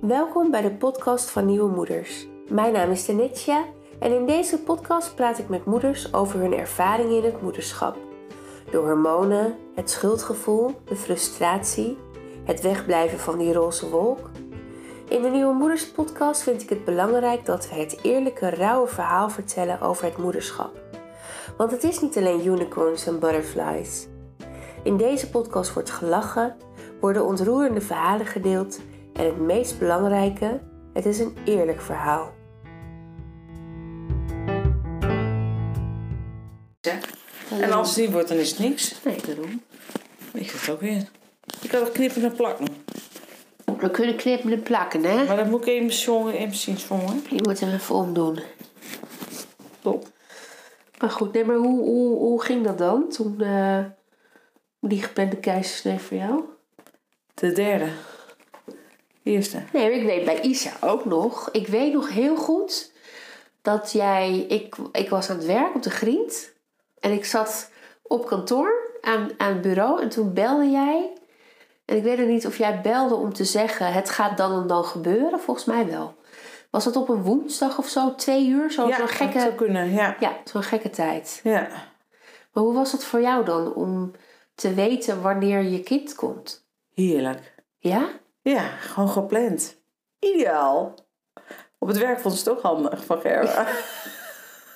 Welkom bij de podcast van Nieuwe Moeders. Mijn naam is Tenetsja en in deze podcast praat ik met moeders over hun ervaringen in het moederschap. De hormonen, het schuldgevoel, de frustratie, het wegblijven van die roze wolk. In de Nieuwe Moeders podcast vind ik het belangrijk dat we het eerlijke, rauwe verhaal vertellen over het moederschap. Want het is niet alleen unicorns en butterflies. In deze podcast wordt gelachen, worden ontroerende verhalen gedeeld en het meest belangrijke, het is een eerlijk verhaal. En als het niet wordt, dan is het niks. Nee, daarom. Ik het ook weer. Ik kan het knippen en plakken. We kunnen knippen en plakken, hè? Maar dat moet ik even zongen, even zien zongen. Je moet hem even omdoen. Top. Maar goed, nee, maar hoe, hoe, hoe ging dat dan toen eh, die geplande keizersnee voor jou? De derde. Eerste. Nee, ik weet bij Isa ook nog. Ik weet nog heel goed dat jij... Ik, ik was aan het werk op de griend. En ik zat op kantoor aan, aan het bureau. En toen belde jij. En ik weet er niet of jij belde om te zeggen... Het gaat dan en dan gebeuren. Volgens mij wel. Was dat op een woensdag of zo? Twee uur? Zo, ja, zo'n dat gekke... zou kunnen, ja. Ja, zo'n gekke tijd. Ja. Maar hoe was het voor jou dan om te weten wanneer je kind komt? Heerlijk. Ja? Ja, gewoon gepland. Ideaal. Op het werk vond ze het ook handig van Gerda.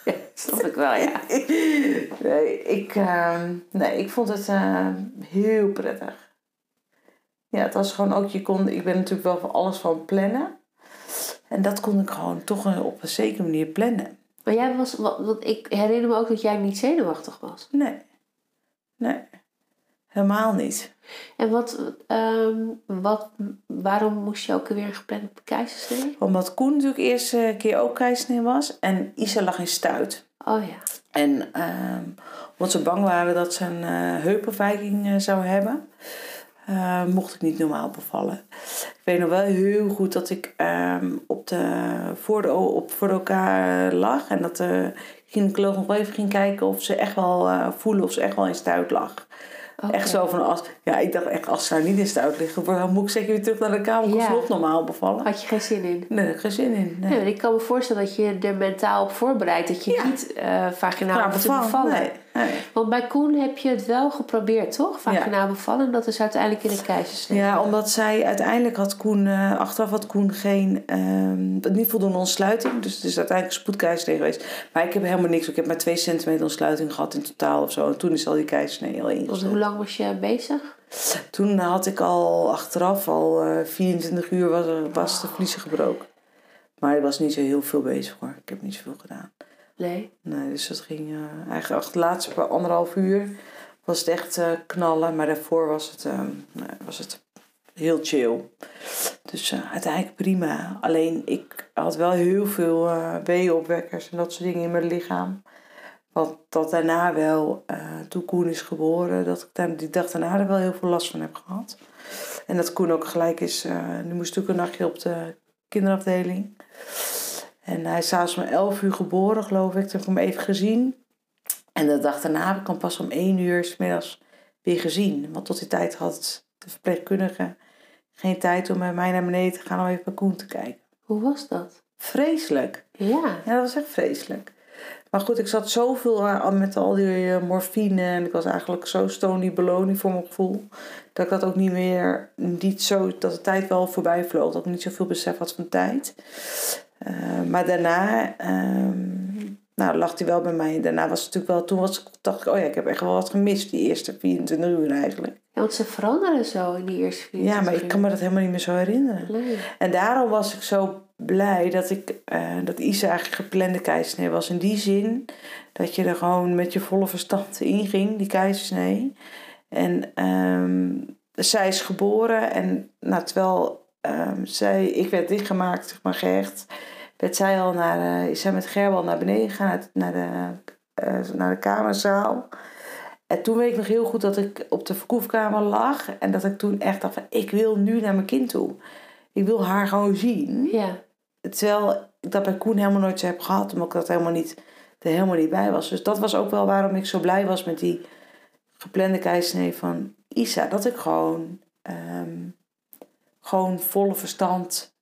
Ja, snap ik wel, ja. nee, ik, ehm, nee, ik vond het eh, heel prettig. Ja, het was gewoon ook, je kon, ik ben natuurlijk wel van alles van plannen. En dat kon ik gewoon toch op een zekere manier plannen. Maar jij was, wa- want ik herinner me ook dat jij niet zenuwachtig was. Nee. Nee. Helemaal niet. En wat, ehm, wat, waarom moest je ook weer een geplande keizersnee? Omdat Koen natuurlijk eerst een keer ook keizersnee was. En Isa lag in stuit. Oh ja. En ehm, omdat ze bang waren dat ze een eh, eh, zou hebben, eh, mocht ik niet normaal bevallen. Ik weet nog wel heel goed dat ik ehm, op de, voor, de, op, voor elkaar lag. En dat de gynaecoloog nog wel even ging kijken of ze echt wel eh, voelen of ze echt wel in stuit lag. Echt zo van, als, ja, ik dacht echt, als ze nou niet in stuit liggen, dan moet ik zeker weer terug naar de kamer. Ik Ja. alsnog normaal bevallen. Had je geen zin in? Nee, daar ik geen zin in. Nee. Ik kan me voorstellen dat je er mentaal op voorbereidt dat je Ja. niet eh vaginaal moet bevallen. bevallen. Nee, nee. Want bij Koen heb je het wel geprobeerd, toch? Vaginaal bevallen. En dat is uiteindelijk in een keizersnee. Ja, omdat zij uiteindelijk had Koen, eh, achteraf had Koen geen, ehm, niet voldoende ontsluiting. Dus het is uiteindelijk spoedkeizersnee geweest. Maar ik heb helemaal niks. Ik heb maar twee centimeter ontsluiting gehad in totaal of zo. En toen is al die keizersnee al ingesteld. hoe lang was je bezig? Toen had ik al achteraf, al eh 24 uur was, er, was de vliezen gebroken. Maar ik was niet zo heel veel bezig hoor. Ik heb niet zoveel gedaan. Nee. Nee, dus dat ging eh, eigenlijk de laatste anderhalf uur was het echt eh, knallen. Maar daarvoor was het, eh, nee, was het heel chill. Dus eh, uiteindelijk prima. Alleen ik had wel heel veel weeopwekkers en dat soort dingen in mijn lichaam. Wat dat daarna wel, toen Koen is geboren, dat ik daar die dag daarna er wel heel veel last van heb gehad. En dat Koen ook gelijk is, nu moest ik een nachtje op de kinderafdeling. En hij is s'avonds om 11 uur geboren, geloof ik. Toen heb ik hem even gezien. En de dag daarna heb ik hem pas om 1 uur 's middags weer gezien. Want tot die tijd had de verpleegkundige geen tijd om met mij naar beneden te gaan om even bij Koen te kijken. Hoe was dat? Vreselijk. Ja. Ja, dat was echt vreselijk. Maar goed, ik zat zoveel aan met al die eh, morfine. En ik was eigenlijk zo stony beloning voor mijn gevoel. Dat ik dat ook niet meer, niet zo, dat de tijd wel voorbij vloog. Dat ik niet zoveel besef had van tijd. Eh, maar daarna, ehm, nou lag hij wel bij mij. Daarna was het natuurlijk wel, toen was, ik- dacht ik, oh ja, ik heb echt wel wat gemist. Die eerste 24 uur eigenlijk. Ja, want ze veranderen zo in die eerste vier Ja, maar ik kan me dat helemaal niet meer zo herinneren. Nee. En daarom was ik zo blij dat, ik, eh, dat Isa eigenlijk geplande keizersnee was. In die zin dat je er gewoon met je volle verstand in ging, die keizersnee. En ehm, zij is geboren en nou, terwijl ehm, zij, ik werd dichtgemaakt, zeg maar gehecht, werd zij al naar, eh, is zij met Gerbal naar beneden gegaan, naar de, eh, naar de kamerzaal. En toen weet ik nog heel goed dat ik op de verkoefkamer lag. En dat ik toen echt dacht van, ik wil nu naar mijn kind toe. Ik wil haar gewoon zien. Ja. Terwijl ik dat bij Koen helemaal nooit zo heb gehad. Omdat ik dat helemaal niet, er helemaal niet bij was. Dus dat was ook wel waarom ik zo blij was met die geplande keizersnee van Isa. Dat ik gewoon, ehm, gewoon volle verstand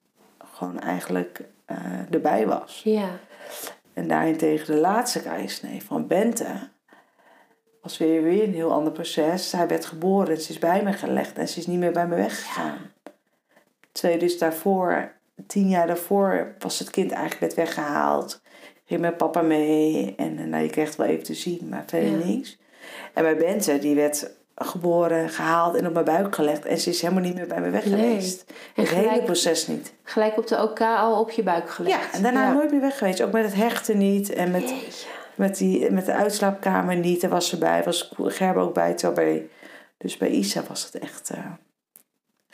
gewoon eigenlijk eh, erbij was. Ja. En daarentegen de laatste keizersnee van Bente was weer, weer een heel ander proces. Hij werd geboren, ze is bij me gelegd en ze is niet meer bij me weggegaan. Twee dus daarvoor, tien jaar daarvoor, was het kind eigenlijk net weggehaald. Ging met papa mee en eh, nou, je kreeg het wel even te zien, maar verder Ja. niks. En bij Bente, die werd geboren, gehaald en op mijn buik gelegd. En ze is helemaal niet meer bij me weg Nee. geweest. En Het hele proces niet. Gelijk op de OK al op je buik gelegd. Ja, en daarna nooit meer weg geweest. Ook met het hechten niet. En met, met, die, met de uitslaapkamer niet. Daar was ze bij. Was Gerber ook bij. Terwijl bij dus bij Isa was het echt... eh,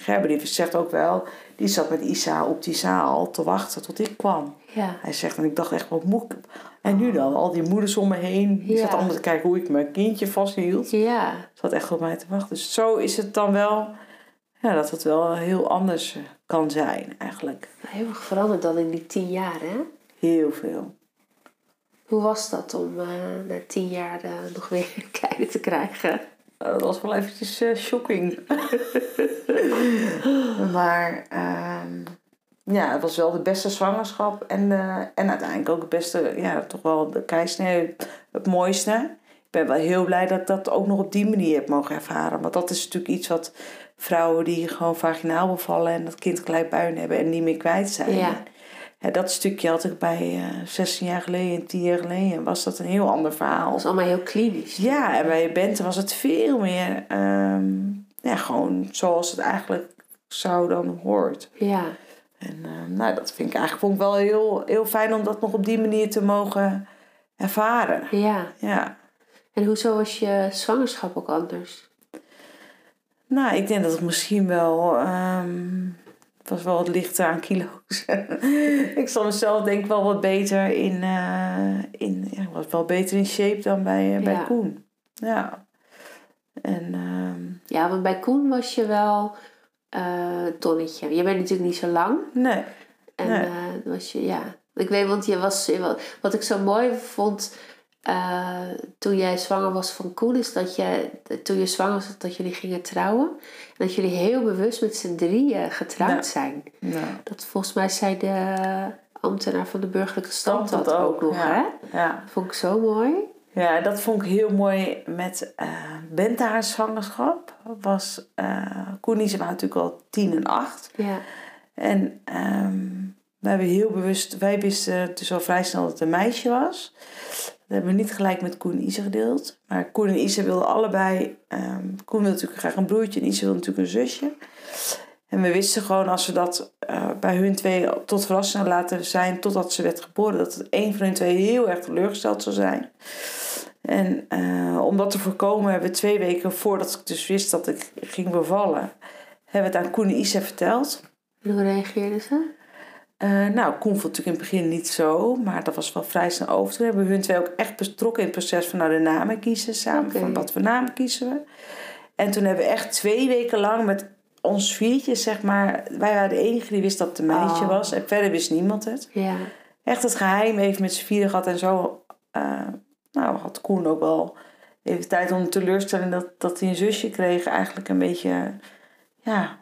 Gerber die zegt ook wel... Die zat met Isa op die zaal te wachten tot ik kwam. Ja. Hij zegt, en ik dacht echt, wat moet ik... En nu dan? Al die moeders om me heen. Die Ja. zaten allemaal te kijken hoe ik mijn kindje vasthield. Ja. Ze had echt op mij te wachten. Dus zo is het dan wel... Ja, dat het wel heel anders eh, kan zijn eigenlijk. Heel erg veranderd dan in die tien jaar, hè? Heel veel. Hoe was dat om eh, na tien jaar eh, nog weer kleine te krijgen? Nou, dat was wel eventjes eh, shocking. maar ehm, ja, het was wel de beste zwangerschap. En, eh, en uiteindelijk ook het beste, ja, toch wel de keisnee, het mooiste. Ik ben wel heel blij dat ik dat ook nog op die manier heb mogen ervaren. Want dat is natuurlijk iets wat vrouwen die gewoon vaginaal bevallen... en dat kind gelijk buien hebben en niet meer kwijt zijn. Ja, dat stukje had ik bij eh 16 jaar geleden, 10 jaar geleden, was dat een heel ander verhaal. Dat was allemaal heel klinisch. Ja, en bij Bente was het veel meer, ehm, ja, gewoon zoals het eigenlijk zou dan hoort. Ja. En ehm, nou, dat vind ik eigenlijk vond ik wel heel, heel fijn om dat nog op die manier te mogen ervaren. Ja. Ja. En hoezo was je zwangerschap ook anders? Nou, ik denk dat het misschien wel. ehm, het was wel wat lichter aan kilo's. ik stond mezelf denk ik wel wat beter in. eh, in ja, ik was wel beter in shape dan bij, eh, bij Ja. Koen. Ja. En ehm, Ja, want bij Koen was je wel eh tonnetje. Je bent natuurlijk niet zo lang. nee. En Nee. was je, ja. Ik weet, want je was, wat ik zo mooi vond eh, toen jij zwanger was van Koen, is dat je, toen je zwanger was, dat jullie gingen trouwen. En dat jullie heel bewust met z'n drieën getrouwd zijn. Nou, Dat volgens mij zei de ambtenaar van de burgerlijke stand dat dat ook nog, ja. hè? ja. Dat vond ik zo mooi. Ja, dat vond ik heel mooi met eh Bente haar zwangerschap. Was, eh Koen die waren natuurlijk al tien en acht. Ja, En ehm, wij hebben heel bewust, wij wisten dus al vrij snel dat het een meisje was. Dat hebben we niet gelijk met Koen en Isa gedeeld. Maar Koen en Isa wilden allebei, ehm, Koen wilde natuurlijk graag een broertje en Isa wilde natuurlijk een zusje. En we wisten gewoon als we dat eh, bij hun twee tot verrassing laten zijn totdat ze werd geboren, dat het een van hun twee heel erg teleurgesteld zou zijn. En eh, om dat te voorkomen hebben we twee weken voordat ik dus wist dat ik ging bevallen, hebben we het aan Koen en Isa verteld. hoe reageerden ze? Eh, nou, Koen vond natuurlijk in het begin niet zo, maar dat was wel vrij snel over. Toen hebben we hun twee ook echt betrokken in het proces van nou de namen kiezen samen. Van wat voor namen kiezen we. En toen hebben we echt twee weken lang met ons viertje, zeg maar. Wij waren de enige die wist dat het een meisje Oh. was. En verder wist niemand het. Ja, Echt het geheim even met z'n vieren gehad. En zo eh, nou, had Koen ook wel even tijd om de teleurstelling dat, dat hij een zusje kreeg. Eigenlijk een beetje ja,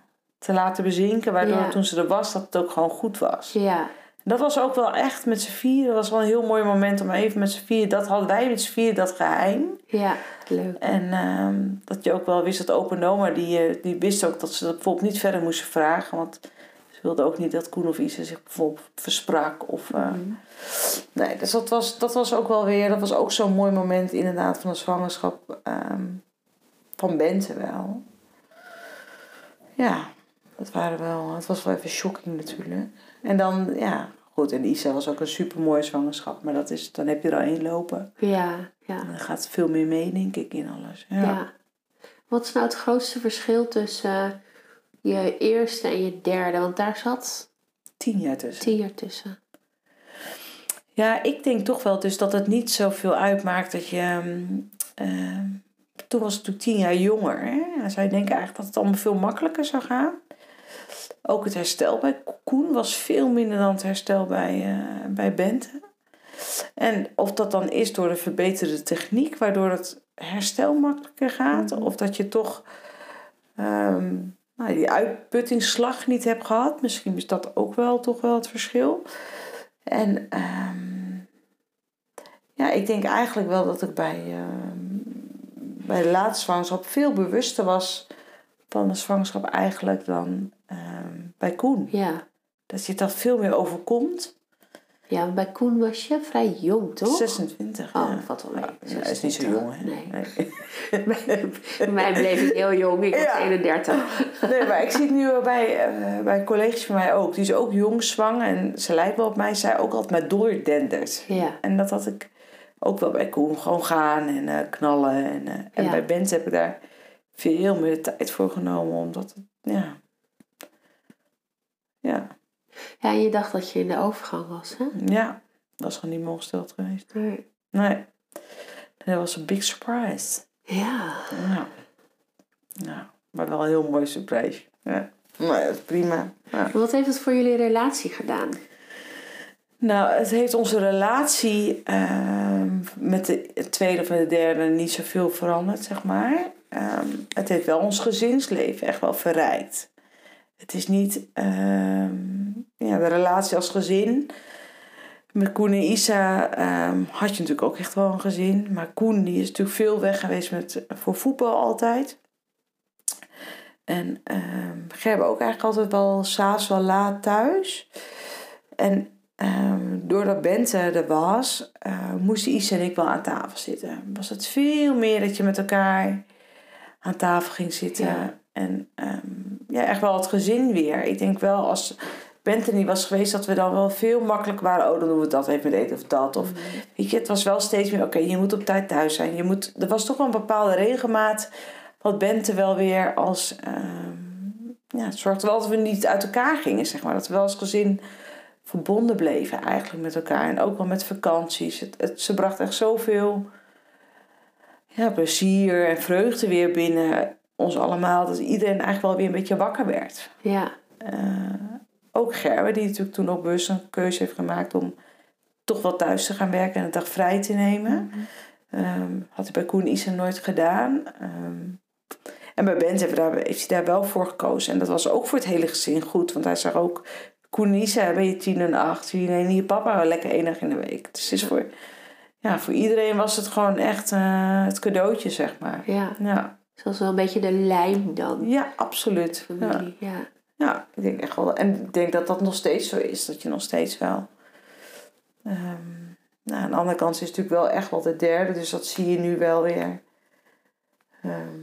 te laten bezinken. Waardoor Ja. toen ze er was, dat het ook gewoon goed was. ja, Dat was ook wel echt met z'n vieren. Dat was wel een heel mooi moment om even met z'n vieren. Dat hadden wij met z'n dat geheim. ja, leuk. En ehm, dat je ook wel wist dat open Noma, die, eh, die wist ook dat ze dat bijvoorbeeld niet verder moesten vragen. Want ze wilde ook niet dat Koen of Isa zich bijvoorbeeld versprak. Of, eh, Mhm. Nee, dus dat was, dat was ook wel weer, dat was ook zo'n mooi moment inderdaad van de zwangerschap ehm, van Bente wel. Ja, dat waren wel, het was wel even shocking natuurlijk. En dan, ja, goed, en Isa was ook een super mooie zwangerschap. Maar dat is, dan heb je er al één lopen. Ja, ja. En dan gaat veel meer mee, denk ik, in alles. Ja. Ja. Wat is nou het grootste verschil tussen eh, je eerste en je derde? Want daar zat Tien jaar tussen. tien jaar tussen. Ja, ik denk toch wel dus dat het niet zoveel uitmaakt dat je... ehm, toen was het natuurlijk tien jaar jonger. Hè? Zou je denken eigenlijk dat het allemaal veel makkelijker zou gaan. Ook het herstel bij Koen was veel minder dan het herstel bij, eh, bij Bente. En of dat dan is door de verbeterde techniek, waardoor het herstel makkelijker gaat. Mhm. Of dat je toch... ehm, nou, die uitputtingsslag niet heb gehad. Misschien is dat ook wel toch wel het verschil. En ehm, ja, ik denk eigenlijk wel dat ik bij, ehm, bij de laatste zwangerschap veel bewuster was van de zwangerschap eigenlijk dan ehm, bij Koen. Ja. Dat je dat veel meer overkomt. Ja, bij Koen was je vrij jong, toch? 26. Oh, ja. valt wel mee. Ja, hij is niet zo jong, hè? Nee. Nee. Bij mij bleef ik heel jong, ik was Ja. 31. Nee, maar ik zie het nu bij, eh, bij collega's van mij ook. Die is ook jong, zwanger en ze lijkt wel op mij. Zij ook altijd maar doordendert. Ja. En dat had ik ook wel bij Koen. Gewoon gaan en eh, knallen. En, eh, en bij Bent heb ik daar veel meer tijd voor genomen. Omdat het, ja... Ja, Ja, je dacht dat je in de overgang was, hè? ja. Dat was gewoon niet ongesteld geweest. Nee. Nee. Dat was een big surprise. Ja. Ja. Ja, maar wel een heel mooi surprise. Ja. Maar dat is prima. Ja. Wat heeft het voor jullie relatie gedaan? Nou, het heeft onze relatie ehm, met de tweede of de derde niet zoveel veranderd, zeg maar. Ehm, het heeft wel ons gezinsleven echt wel verrijkt. Het is niet ehm, ja, de relatie als gezin. Met Koen en Isa ehm, had je natuurlijk ook echt wel een gezin. Maar Koen die is natuurlijk veel weg geweest met, voor voetbal altijd. En ehm Gerbe ook eigenlijk altijd wel s'avonds wel laat thuis. En doordat Bente er was, eh, moesten Isa en ik wel aan tafel zitten. Was het veel meer dat je met elkaar aan tafel ging zitten. En ehm, ja, echt wel het gezin weer. Ik denk wel als Bente niet was geweest, dat we dan wel veel makkelijker waren. Oh, dan doen we dat even met eten of dat. Of, Weet je, het was wel steeds meer, oké, je moet op tijd thuis zijn. Je moet, er was toch wel een bepaalde regelmaat. Wat Bente wel weer als... ehm ja, het zorgde wel dat we niet uit elkaar gingen, zeg maar. Dat we wel als gezin verbonden bleven eigenlijk met elkaar. En ook wel met vakanties. Het, het, ze bracht echt zoveel ja, plezier en vreugde weer binnen ons allemaal. Dat iedereen eigenlijk wel weer een beetje wakker werd. Ja. Eh, ook Gerbe, die natuurlijk toen ook bewust een keuze heeft gemaakt om toch wel thuis te gaan werken en een dag vrij te nemen. Ehm, had hij bij Koen Isa nooit gedaan. Ehm, en bij Bent heeft, hij daar, heeft hij daar wel voor gekozen. En dat was ook voor het hele gezin goed. Want hij zag ook, Koen en Isa ben je tien en acht. Nee, hier papa lekker één dag in de week. Dus is voor, ja, voor iedereen was het gewoon echt eh, het cadeautje, zeg maar. Ja. Ja, Zoals wel een beetje de lijm dan. ja absoluut. Ja. Ja. Ja, ik denk echt wel. En ik denk dat dat nog steeds zo is. Dat je nog steeds wel. Ehm, nou, aan de andere kant is het natuurlijk wel echt wel de derde. Dus dat zie je nu wel weer. Ehm,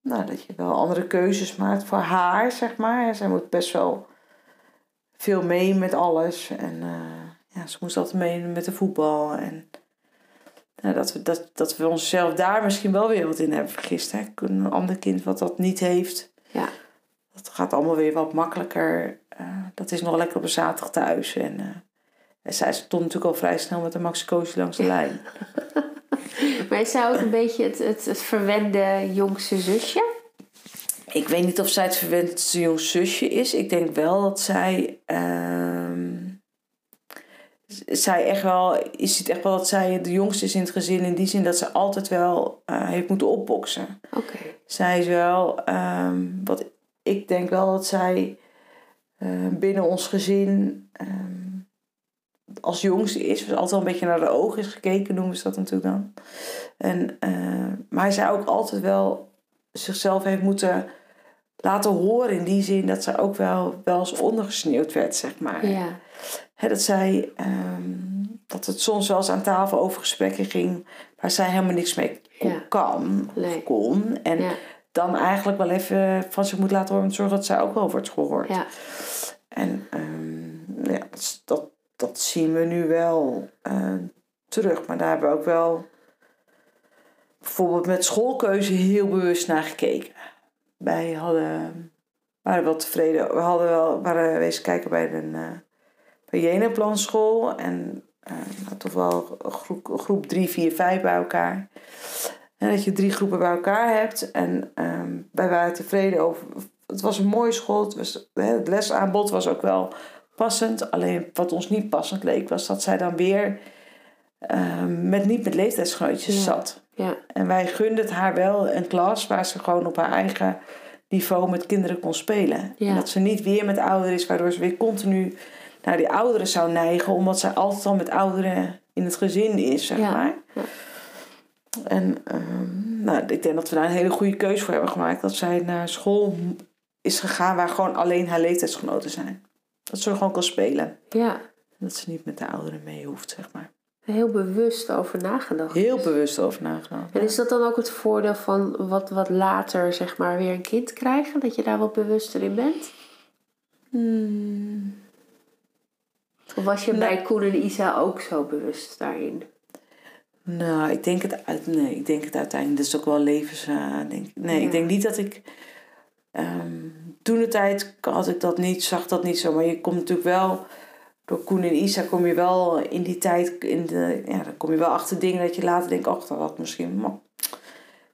nou, dat je wel andere keuzes maakt voor haar, zeg maar. Zij moet best wel veel mee met alles. En eh, ja, ze moest altijd mee met de voetbal. En nou, dat, we, dat, dat we onszelf daar misschien wel weer wat in hebben vergist. Hè? Een ander kind wat dat niet heeft. Ja. Dat gaat allemaal weer wat makkelijker. Eh, dat is nog lekker op een zaterdag thuis. En, eh, en zij stond natuurlijk al vrij snel met een Max Coach langs de lijn. Maar is zij ook een beetje het, het, het verwende jongste zusje? Ik weet niet of zij het verwendste jong zusje is. Ik denk wel dat zij. ehm, zij echt wel. Je ziet echt wel dat zij de jongste is in het gezin. In die zin dat ze altijd wel eh, heeft moeten opboksen. Oké. Zij is wel. ehm, wat ik denk wel dat zij eh, binnen ons gezin. ehm, als jongste is. Dus altijd wel een beetje naar de ogen is gekeken, noemen ze dat natuurlijk dan. En, eh, maar zij ook altijd wel zichzelf heeft moeten laten horen. In die zin dat zij ook wel, wel eens ondergesneeuwd werd, zeg maar. Ja. Hè, dat zij, ehm, dat het soms wel eens aan tafel over gesprekken ging waar zij helemaal niks mee kon, Ja. kan Nee. kon. En Ja. dan eigenlijk wel even van zich moet laten horen om te zorgen dat zij ook wel wordt gehoord. Ja. En ehm, ja, dat, dat, dat zien we nu wel eh, terug. Maar daar hebben we ook wel bijvoorbeeld met schoolkeuze heel bewust naar gekeken. Wij hadden, waren wel tevreden. We hadden wel, waren wezen kijken bij een uh, bij Jenaplan school. En nou, toch wel groep, groep 3, 4, 5 bij elkaar. En dat je drie groepen bij elkaar hebt. En ehm, wij waren tevreden over. Het was een mooie school. Het, was, het lesaanbod was ook wel passend. Alleen wat ons niet passend leek, was dat zij dan weer ehm, met niet met leeftijdsgenootjes Ja. zat. Ja. En wij gunden het haar wel een klas waar ze gewoon op haar eigen niveau met kinderen kon spelen. Ja. En dat ze niet weer met ouderen is, waardoor ze weer continu naar die ouderen zou neigen, omdat zij altijd al met ouderen in het gezin is, zeg Ja. maar. Ja. En ehm, nou, ik denk dat we daar een hele goede keuze voor hebben gemaakt. Dat zij naar school is gegaan waar gewoon alleen haar leeftijdsgenoten zijn. Dat ze er gewoon kan spelen. Ja, Dat ze niet met de ouderen mee hoeft, zeg maar. heel bewust over nagedacht. Heel bewust over nagedacht. En is dat dan ook het voordeel van wat, wat later zeg maar weer een kind krijgen? Dat je daar wat bewuster in bent? Hmm. Of was je bij Koen en Isa ook zo bewust daarin? Nou, ik denk het, uit, nee, ik denk het uiteindelijk. Dat is ook wel levens. denk, nee, Ja. ik denk niet dat ik. ehm, toen de tijd had ik dat niet, zag dat niet zo. Maar je komt natuurlijk wel. Door Koen en Isa kom je wel in die tijd. In de, ja, dan kom je wel achter dingen dat je later denkt. Och, dat had misschien.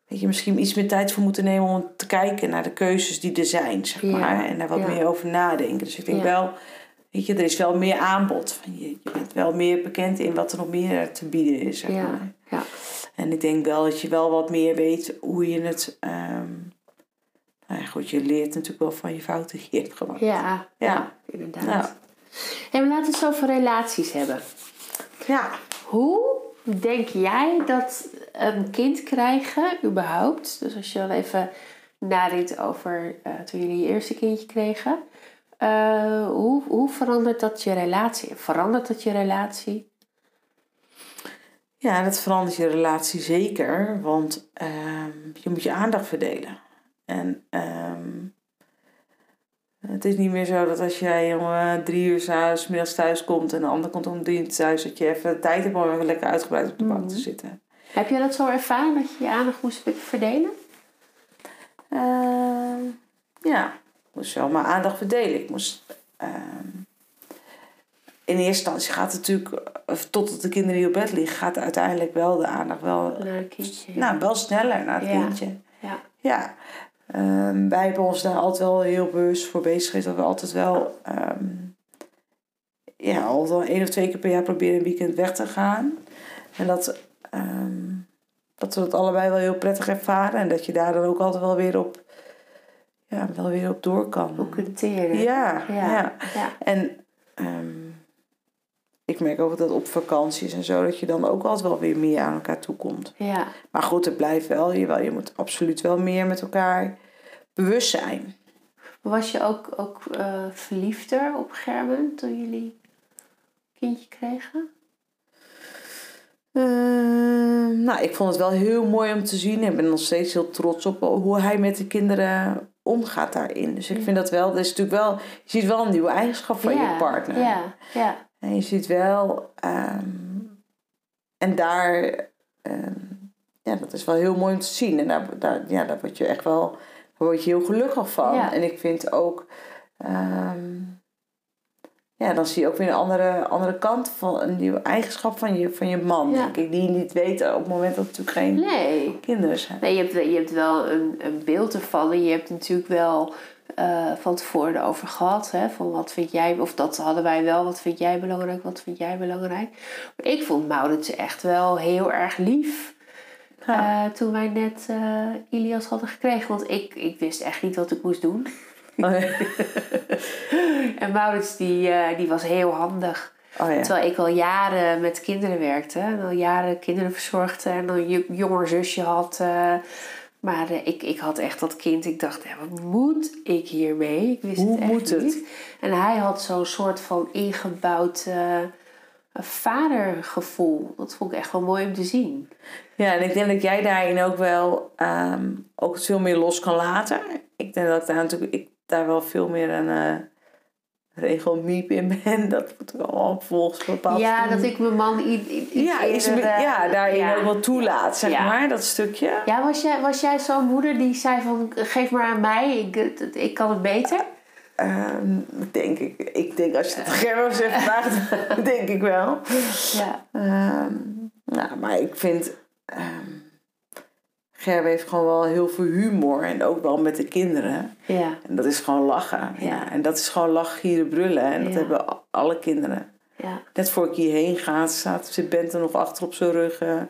Weet je, misschien iets meer tijd voor moeten nemen om te kijken naar de keuzes die er zijn, zeg Ja, maar. En daar wat ja. meer over nadenken. Dus ik denk wel, weet je, er is wel meer aanbod. Je, je bent wel meer bekend in wat er nog meer te bieden is, zeg Ja, maar. ja. En ik denk wel dat je wel wat meer weet hoe je het. ehm, nou ja, goed, je leert natuurlijk wel van je fouten die je hebt gemaakt. Ja, ja, inderdaad. Ja. En we laten het over relaties hebben. Ja. Hoe denk jij dat een kind krijgen, überhaupt, dus als je dan even nadenkt over eh, toen jullie je eerste kindje kregen, eh, hoe, hoe verandert dat je relatie? Verandert dat je relatie? Ja, dat verandert je relatie zeker, want ehm, je moet je aandacht verdelen. En ehm, het is niet meer zo dat als jij om eh, drie uur 's avonds middags thuis komt en de ander komt om drie uur thuis, dat je even tijd hebt om even lekker uitgebreid op de bank te zitten. Heb je dat zo ervaren dat je je aandacht moest verdelen? Ehm, ja, moest wel mijn aandacht verdelen. Ik moest. ehm, in eerste instantie gaat het natuurlijk, eh, totdat de kinderen niet op bed liggen, gaat uiteindelijk wel de aandacht wel, Naar een kindje. nou, wel sneller naar het Ja. kindje. Ja. Ja. Ehm, wij hebben ons daar altijd wel heel bewust voor bezig geweest. Dat we altijd wel, ehm, ja, altijd wel één of twee keer per jaar proberen een weekend weg te gaan. En dat, dat we dat allebei wel heel prettig ervaren. En dat je daar dan ook altijd wel weer op, ja, wel weer op door kan. Teren. Ja, ja. ja. ja. En ehm, ik merk ook dat op vakanties en zo, dat je dan ook altijd wel weer meer aan elkaar toekomt. ja. Maar goed, het blijft wel, je, wel, je moet absoluut wel meer met elkaar bewust zijn. Was je ook, ook eh, verliefder op Gerben toen jullie kindje kregen? Ehm, nou, ik vond het wel heel mooi om te zien. Ik ben nog steeds heel trots op hoe hij met de kinderen omgaat daarin. Dus ik vind dat wel, dat is natuurlijk wel, je ziet wel een nieuwe eigenschap van ja, je partner. Ja, ja. En je ziet wel, ehm, en daar, ehm, ja, dat is wel heel mooi om te zien. En daar, daar, ja, daar word je echt wel, daar word je heel gelukkig van. Ja. En ik vind ook, ehm, ja, dan zie je ook weer een andere, andere kant van een nieuwe eigenschap van je, van je man. Ja. Denk ik, die je niet weet op het moment dat natuurlijk geen Nee. kinderen zijn. nee je, hebt, je hebt wel een, een beeld ervan. En je hebt natuurlijk wel eh, van tevoren erover gehad. Hè, van wat vind jij, of dat hadden wij wel. Wat vind jij belangrijk, wat vind jij belangrijk. Maar ik vond Maurits echt wel heel erg lief. Ja. eh, toen wij net eh, Ilias hadden gekregen. Want ik, ik wist echt niet wat ik moest doen. Oh. En Maurits die, eh, die was heel handig. Oh ja. Terwijl ik al jaren met kinderen werkte. En al jaren kinderen verzorgde. En dan een jonger zusje had. eh, maar eh, ik, ik had echt dat kind. Ik dacht, ja, wat moet ik hiermee? Ik wist Hoe het echt moet het? niet. En hij had zo'n soort van ingebouwd vadergevoel. Dat vond ik echt wel mooi om te zien. Ja, en ik denk dat jij daarin ook wel ehm, ook veel meer los kan laten. Ik denk dat ik daar natuurlijk ik daar wel veel meer een uh, regelmiep in ben. Dat moet ik allemaal volgens bepaald Ja, dat ik mijn man iets ja, eerder, meer- eh, ja, daarin ja. ook wel toelaat, zeg Ja. maar, dat stukje. Ja, was jij, was jij zo'n moeder die zei van... Geef maar aan mij, ik, ik kan het beter? Ehm, denk ik. Ik denk als je het Gerber zegt vraagt, dan denk ik wel. Ja. Ehm, nou, maar ik vind... ehm Gerber heeft gewoon wel heel veel humor. En ook wel met de kinderen. Ja. En dat is gewoon lachen. Ja. Ja. En dat is gewoon lachen, gieren, brullen. En dat Ja. hebben alle kinderen. Ja. Net voor ik hierheen ga, staat, zit Bente nog achter op zijn rug. eh,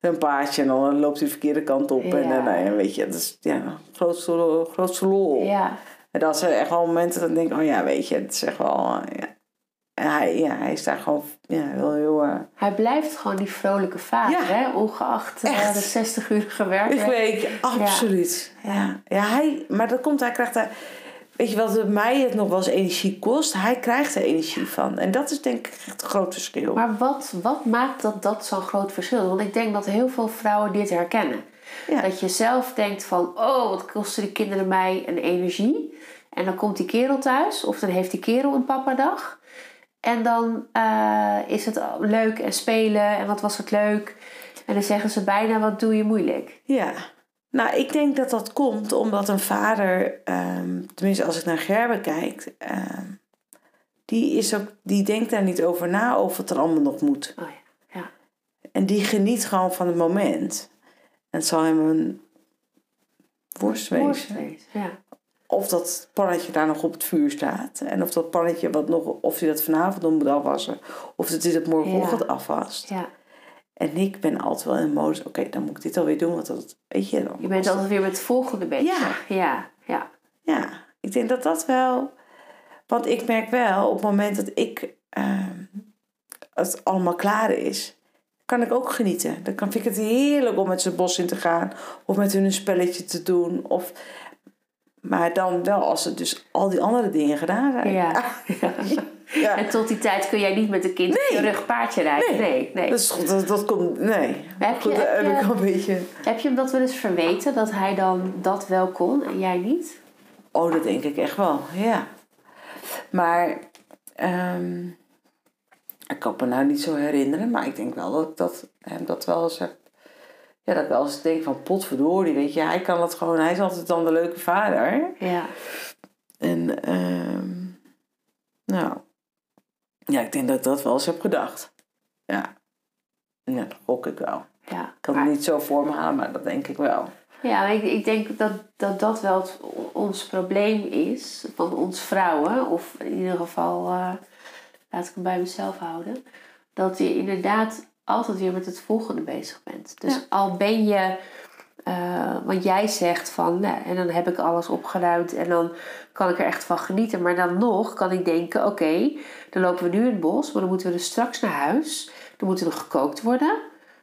een paardje en dan loopt hij de verkeerde kant op. En Ja. dan, nou ja, weet je, dat is ja, grootste, grootste lol. Ja. En dat zijn echt wel momenten dat ik denk, oh ja, weet je, het is echt wel, eh, ja. Hij, ja, hij is daar gewoon, ja, wel heel... eh, Hij blijft gewoon die vrolijke vader, Ja. hè? Ongeacht eh, de 60 uur gewerkt. Ik weet, absoluut. Ja. Ja. hij, maar dat komt, hij krijgt daar... Weet je wat mij het nog wel eens energie kost? Hij krijgt er energie van. En dat is denk ik echt een groot verschil. Maar wat, wat maakt dat dat zo'n groot verschil? Want ik denk dat heel veel vrouwen dit herkennen. Ja. Dat je zelf denkt van, oh, wat kosten die kinderen mij een energie? En dan komt die kerel thuis, of dan heeft die kerel een papadag. En dan eh, is het leuk en spelen en wat was het leuk. En dan zeggen ze bijna, wat doe je moeilijk? Ja. Nou, ik denk dat dat komt omdat een vader... ehm, tenminste, als ik naar Gerben kijk... ehm, die, is ook, die denkt daar niet over na of het er allemaal nog moet. Oh ja, ja. En die geniet gewoon van het moment. En het zal hem een worst wezen. Worst wezen, Ja. Of dat pannetje daar nog op het vuur staat. En of dat pannetje wat nog, of hij dat vanavond nog moet afwassen. Of dat hij dat morgenochtend Ja. afwast. ja. En ik ben altijd wel in de modus, oké, dan moet ik dit alweer doen. Want dat, weet je dan. Je bent altijd weer met het volgende bezig. Ja. Ja, ja. Ja, ik denk dat dat wel... Want ik merk wel, op het moment dat ik... ehm, het allemaal klaar is... kan ik ook genieten. Dan kan, vind ik het heerlijk om met het bos in te gaan. Of met hun een spelletje te doen. Of, maar dan wel als er dus al die andere dingen gedaan zijn. Ja. Ja. En tot die tijd kun jij niet met een kind Nee. rug paardje rijden. Nee. Nee, nee. Dat, dat, dat komt... Nee. Heb je- heb heb je- ik al een beetje... Heb je hem dat wel eens verweten, dat hij dan dat wel kon en jij niet? Oh, dat denk ik echt wel, ja. Maar ehm, ik kan me nou niet zo herinneren, maar ik denk wel dat ik dat, hem dat wel eens heb. Ja, dat ik wel eens denk van potverdorie, weet je, hij kan dat gewoon, hij is altijd dan de leuke vader. Ja. En ehm, nou, ja, ik denk dat ik dat wel eens heb gedacht. Ja, ja dat gok ik wel. Ja, Ik kan maar, het niet zo voor me halen, maar dat denk ik wel. ja ik, ik denk dat, dat dat wel het, ons probleem is, van ons vrouwen, of in ieder geval, eh, laat ik hem bij mezelf houden, dat je inderdaad altijd weer met het volgende bezig bent. Dus Ja. al ben je, eh, want jij zegt van, nou, en dan heb ik alles opgeruimd en dan kan ik er echt van genieten. Maar dan nog kan ik denken, oké, dan lopen we nu in het bos, maar dan moeten we dus straks naar huis. Dan moet er nog gekookt worden.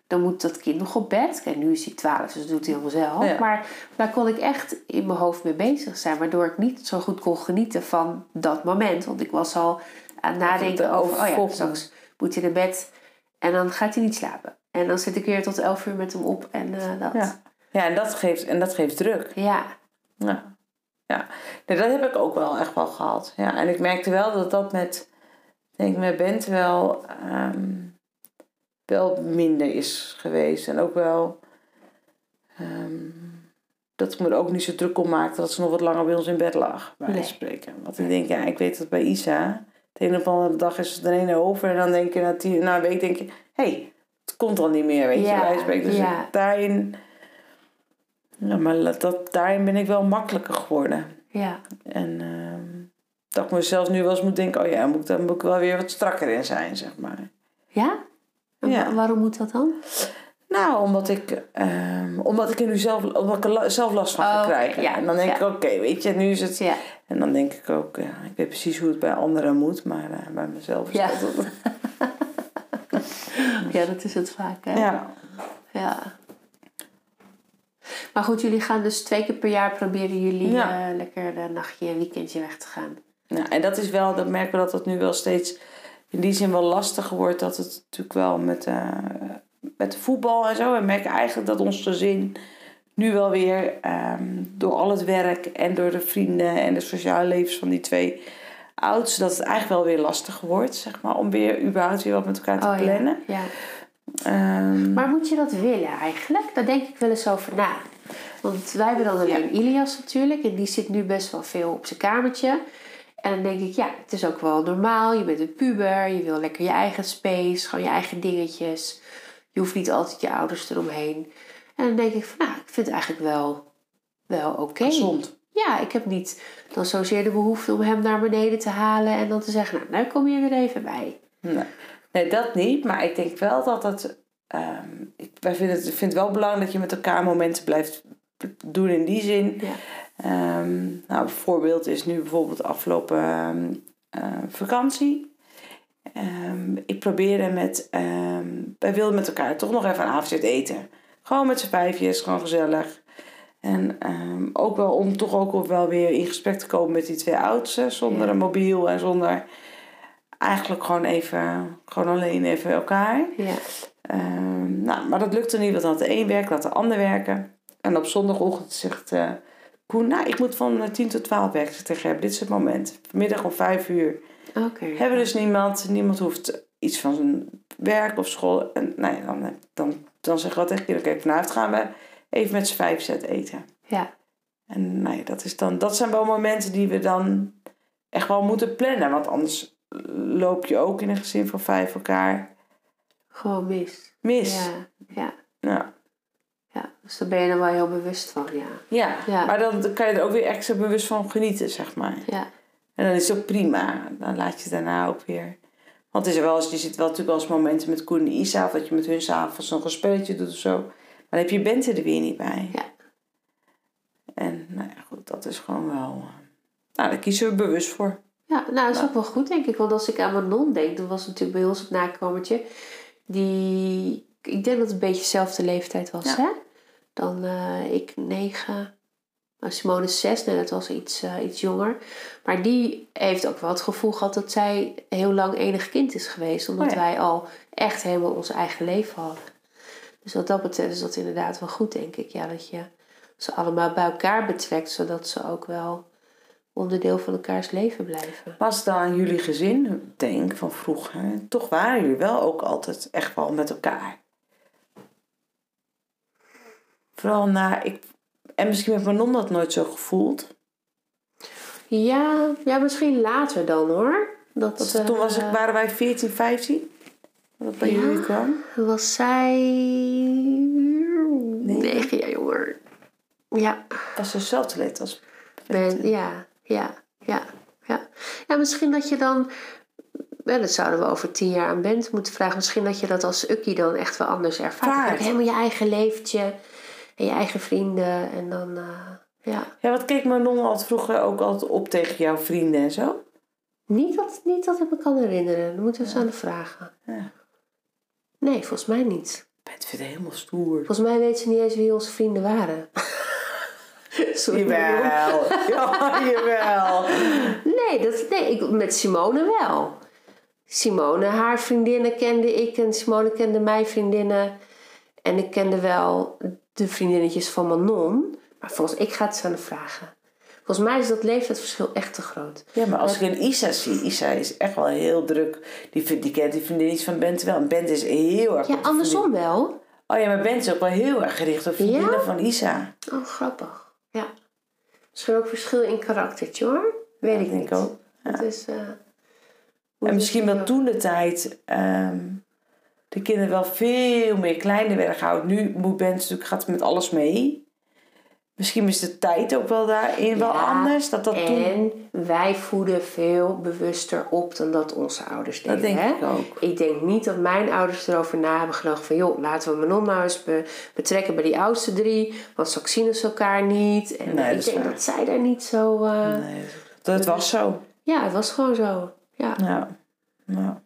Dan moet dat kind nog op bed. Kijk, nu is hij 12, dus dat doet hij allemaal zelf. Ja. Maar daar kon ik echt in mijn hoofd mee bezig zijn. Waardoor ik niet zo goed kon genieten van dat moment. Want ik was al aan het nadenken over... Oh ja, straks moet hij naar bed. En dan gaat hij niet slapen. En dan zit ik weer tot 11 uur met hem op. En eh, dat... Ja, ja en, dat geeft, en dat geeft druk. Ja. Ja, ja. Nee, dat heb ik ook wel echt wel gehad. Ja, en ik merkte wel dat dat met, denk ik, met Bent wel, ehm, wel minder is geweest. En ook wel ehm, dat ik me er ook niet zo druk om maakte dat ze nog wat langer bij ons in bed lag, bij van spreken. Want ik denk, ja, ik weet dat bij Isa, de een of andere dag is het er een over. En dan denk je na, tien, na een week, denk je, hé, hey, het komt al niet meer, weet je, Ja. Dus ja. daarin... Ja, maar dat, daarin ben ik wel makkelijker geworden. Ja. En ehm, dat ik mezelf nu wel eens moet denken... oh ja, moet, dan moet ik wel weer wat strakker in zijn, zeg maar. Ja? Ja. wa- waarom moet dat dan? Nou, omdat ik, ehm, omdat ik er nu zelf, omdat ik er zelf last van ga Oh, krijgen. ja, en dan denk ja. ik, oké, weet je, nu is het... Ja. En dan denk ik ook, ja, ik weet precies hoe het bij anderen moet... maar eh, bij mezelf is Ja. dat... ja, dat is het vaak. Hè? ja. Ja. Maar goed, jullie gaan dus twee keer per jaar proberen jullie Ja. eh, lekker een nachtje en weekendje weg te gaan. Ja, en dat is wel, dat merken we dat het nu wel steeds in die zin wel lastiger wordt. Dat het natuurlijk wel met, eh met voetbal en zo. We merken eigenlijk dat ons gezin nu wel weer ehm, door al het werk en door de vrienden en de sociale levens van die twee oudsten, dat het eigenlijk wel weer lastiger wordt, zeg maar, om weer überhaupt weer wat met elkaar te Oh, ja. plannen. Ja. Ehm, Maar moet je dat willen eigenlijk? Daar denk ik wel eens over na. Want wij hebben dan alleen Ilias natuurlijk. En die zit nu best wel veel op zijn kamertje. En dan denk ik, ja, het is ook wel normaal. Je bent een puber. Je wil lekker je eigen space. Gewoon je eigen dingetjes. Je hoeft niet altijd je ouders eromheen. En dan denk ik van, nou, ik vind het eigenlijk wel, wel oké. gezond. Ja, ik heb niet dan zozeer de behoefte om hem naar beneden te halen. En dan te zeggen, nou, nou kom je er even bij. Nee. nee, dat niet. Maar ik denk wel dat het... ehm, ik, wij vinden het, vind het wel belangrijk dat je met elkaar momenten blijft doen in die zin. Ja. Ehm, nou, een voorbeeld is nu bijvoorbeeld de afgelopen ehm, eh, vakantie. Ik probeerde met, wij wilden met elkaar toch nog even een avondje eten. Gewoon met z'n vijfjes, gewoon gezellig. En ehm, ook wel om toch ook wel weer in gesprek te komen met die twee oudsten. Zonder Ja. een mobiel en zonder eigenlijk gewoon even, gewoon alleen even elkaar. Ja. Ehm, nou, maar dat lukte niet, want dan had de een werken, dan had de ander werken. En op zondagochtend zegt eh Koen, nou, ik moet van eh, 10 tot 12 werken. Zeg tegen hem, dit is het moment. Vanmiddag om 5 uur Oké. hebben we dus niemand. Niemand hoeft iets van zijn werk of school. En nou ja, dan, dan, dan zeggen we tegen kinderen, oké, vanavond gaan we even met z'n vijf zet eten. Ja. En nou ja, dat, is dan, dat zijn wel momenten die we dan echt wel moeten plannen. Want anders loop je ook in een gezin van vijf elkaar Gewoon mis. mis. Ja. Ja. Ja. Ja. Dus daar ben je er wel heel bewust van, ja. Ja, Ja. maar dan kan je er ook weer extra bewust van genieten, zeg maar. Ja. En dan is het ook prima. Dan laat je daarna ook weer. Want is er wel eens, je zit wel natuurlijk wel eens momenten met Koen en Isa, of dat je met hun s'avonds nog een spelletje doet of zo. Maar dan heb je Bente er weer niet bij. Ja. En nou ja, goed, dat is gewoon wel. eh, Nou, daar kiezen we bewust voor. Ja, nou, dat is ook wel goed, denk ik. Want als ik aan mijn non denk, dan was het natuurlijk bij ons het nakomertje. Die, ik denk dat het een beetje dezelfde leeftijd was, Ja. hè? Dan eh, ik negen, nou, Simone is zes, dat was iets, eh, iets jonger. Maar die heeft ook wel het gevoel gehad dat zij heel lang enig kind is geweest. Omdat Oh ja. wij al echt helemaal ons eigen leven hadden. Dus wat dat betreft is dat inderdaad wel goed, denk ik. Ja, dat je ze allemaal bij elkaar betrekt, zodat ze ook wel onderdeel van elkaars leven blijven. Als ik dan aan jullie gezin denk van vroeger, toch waren jullie wel ook altijd echt wel met elkaar. Vooral na, ik, en misschien heeft mijn non dat nooit zo gevoeld. Ja, ja, misschien later dan hoor. Dat, Dat, eh, toen was ik, waren wij 14, 15. Dat bij Ja. jullie kwam. was zij negen jaar jonger. Ja, Was dezelfde leeftijd als ben, ja, ja, ja, ja. Ja, misschien dat je dan... Ja, dat zouden we over tien jaar aan Bent moeten vragen. Misschien dat je dat als ukkie dan echt wel anders ervaart. Vaart. Helemaal je eigen leeftje en je eigen vrienden. En dan, eh, ja. Ja, wat keek mijn non altijd vroeger ook altijd op tegen jouw vrienden en zo? Niet dat, niet dat ik me kan herinneren. Dan moeten we eens aan de vragen. Ja. Nee, volgens mij niet. Bent vindt het helemaal stoer. Volgens mij weet ze niet eens wie onze vrienden waren. Sorry. Jawel. Ja, jawel. Nee, dat, nee ik, met Simone wel. Simone, haar vriendinnen kende ik en Simone kende mijn vriendinnen. En ik kende wel de vriendinnetjes van Manon. Maar volgens ik ga het eens aan de vragen. Volgens mij is dat leeftijdsverschil echt te groot. Ja, maar als ik een Isa zie, Isa is echt wel heel druk. Die, die kent die vriendinnetjes van Bent wel. En Bent is heel erg... Ja, andersom wel. Oh ja, maar Bent is ook wel heel erg gericht op vriendinnen Ja? van Isa. Oh, grappig. Ja. Misschien ook verschil in karaktertje hoor. Weet ik denk niet. ik ook. Het is... eh, En misschien wel toen de tijd ehm, de kinderen wel veel meer kleiner werden gehouden. Nu moet Bent natuurlijk gaat met alles mee. Misschien is de tijd ook wel daarin wel Ja, anders. Dat dat toen... En wij voeden veel bewuster op dan dat onze ouders deden. Dat denk hè? ik ook. Ik denk niet dat mijn ouders erover na hebben gedacht van... joh, laten we Manon nou eens be- betrekken bij die oudste drie... want straks zien ze elkaar niet. En Nee, dat ik denk waar. dat zij daar niet zo... eh, Nee, dat was zo. Ja, het was gewoon zo. Ja, Ja. ja.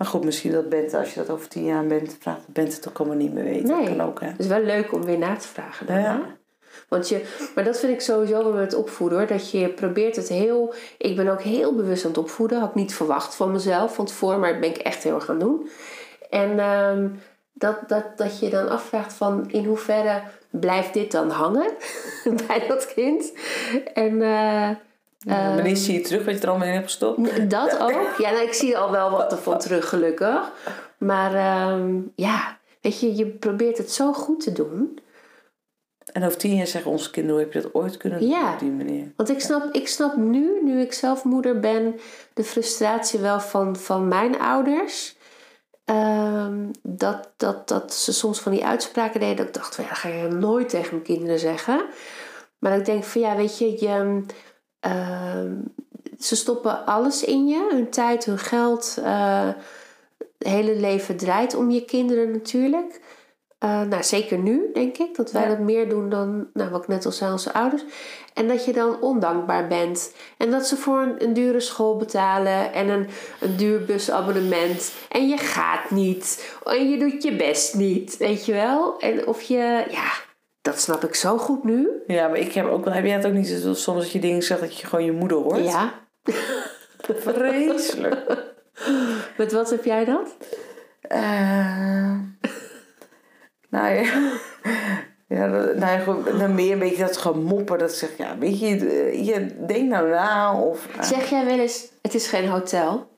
Maar goed, misschien dat Bent, als je dat over tien jaar bent, vraagt Bent het ook allemaal niet meer weten. Nee. Dat kan ook, hè? Het is wel leuk om weer na te vragen. Dan, Ja. hè? Want je, maar dat vind ik sowieso wel met het opvoeden hoor. Dat je probeert het heel. Ik ben ook heel bewust aan het opvoeden. Had ik niet verwacht van mezelf van tevoren, maar dat ben ik echt heel erg gaan doen. En ehm, dat, dat, dat je dan afvraagt van in hoeverre blijft dit dan hangen bij dat kind. En eh, Wanneer zie je terug wat je er allemaal in hebt gestopt? dat ook. Ja, nou, ik zie al wel wat ervan terug, gelukkig. Maar ehm, ja, weet je, je probeert het zo goed te doen. En over tien jaar zeggen onze kinderen, hoe heb je dat ooit kunnen doen Ja. op die manier? Want ik snap, ik snap nu, nu ik zelf moeder ben, de frustratie wel van, van mijn ouders. Ehm, dat, dat, dat ze soms van die uitspraken deden. Dat ik dacht, van, ja, dat ga je nooit tegen mijn kinderen zeggen. Maar ik denk van ja, weet je, je ehm, ze stoppen alles in je. Hun tijd, hun geld. eh, Het hele leven draait om je kinderen natuurlijk. Uh, nou, zeker nu, denk ik. Dat wij Ja. dat meer doen dan, nou, wat ik net al zei, onze ouders. En dat je dan ondankbaar bent. En dat ze voor een, een dure school betalen. En een, een duur busabonnement. En je gaat niet. En je doet je best niet. Weet je wel? En of je... Ja, dat snap ik zo goed nu. Ja, maar ik heb ook wel... Heb jij het ook niet zo- soms dat je dingen zegt dat je gewoon je moeder hoort? Ja. Vreselijk. Met wat heb jij dat? Eh, nou ja... Ja, nou ja, gewoon, dan meer een beetje dat gemoppen. Dat zeg, ja, weet je, eh, je denk nou na. Of, eh, Zeg jij wel eens, het is geen hotel?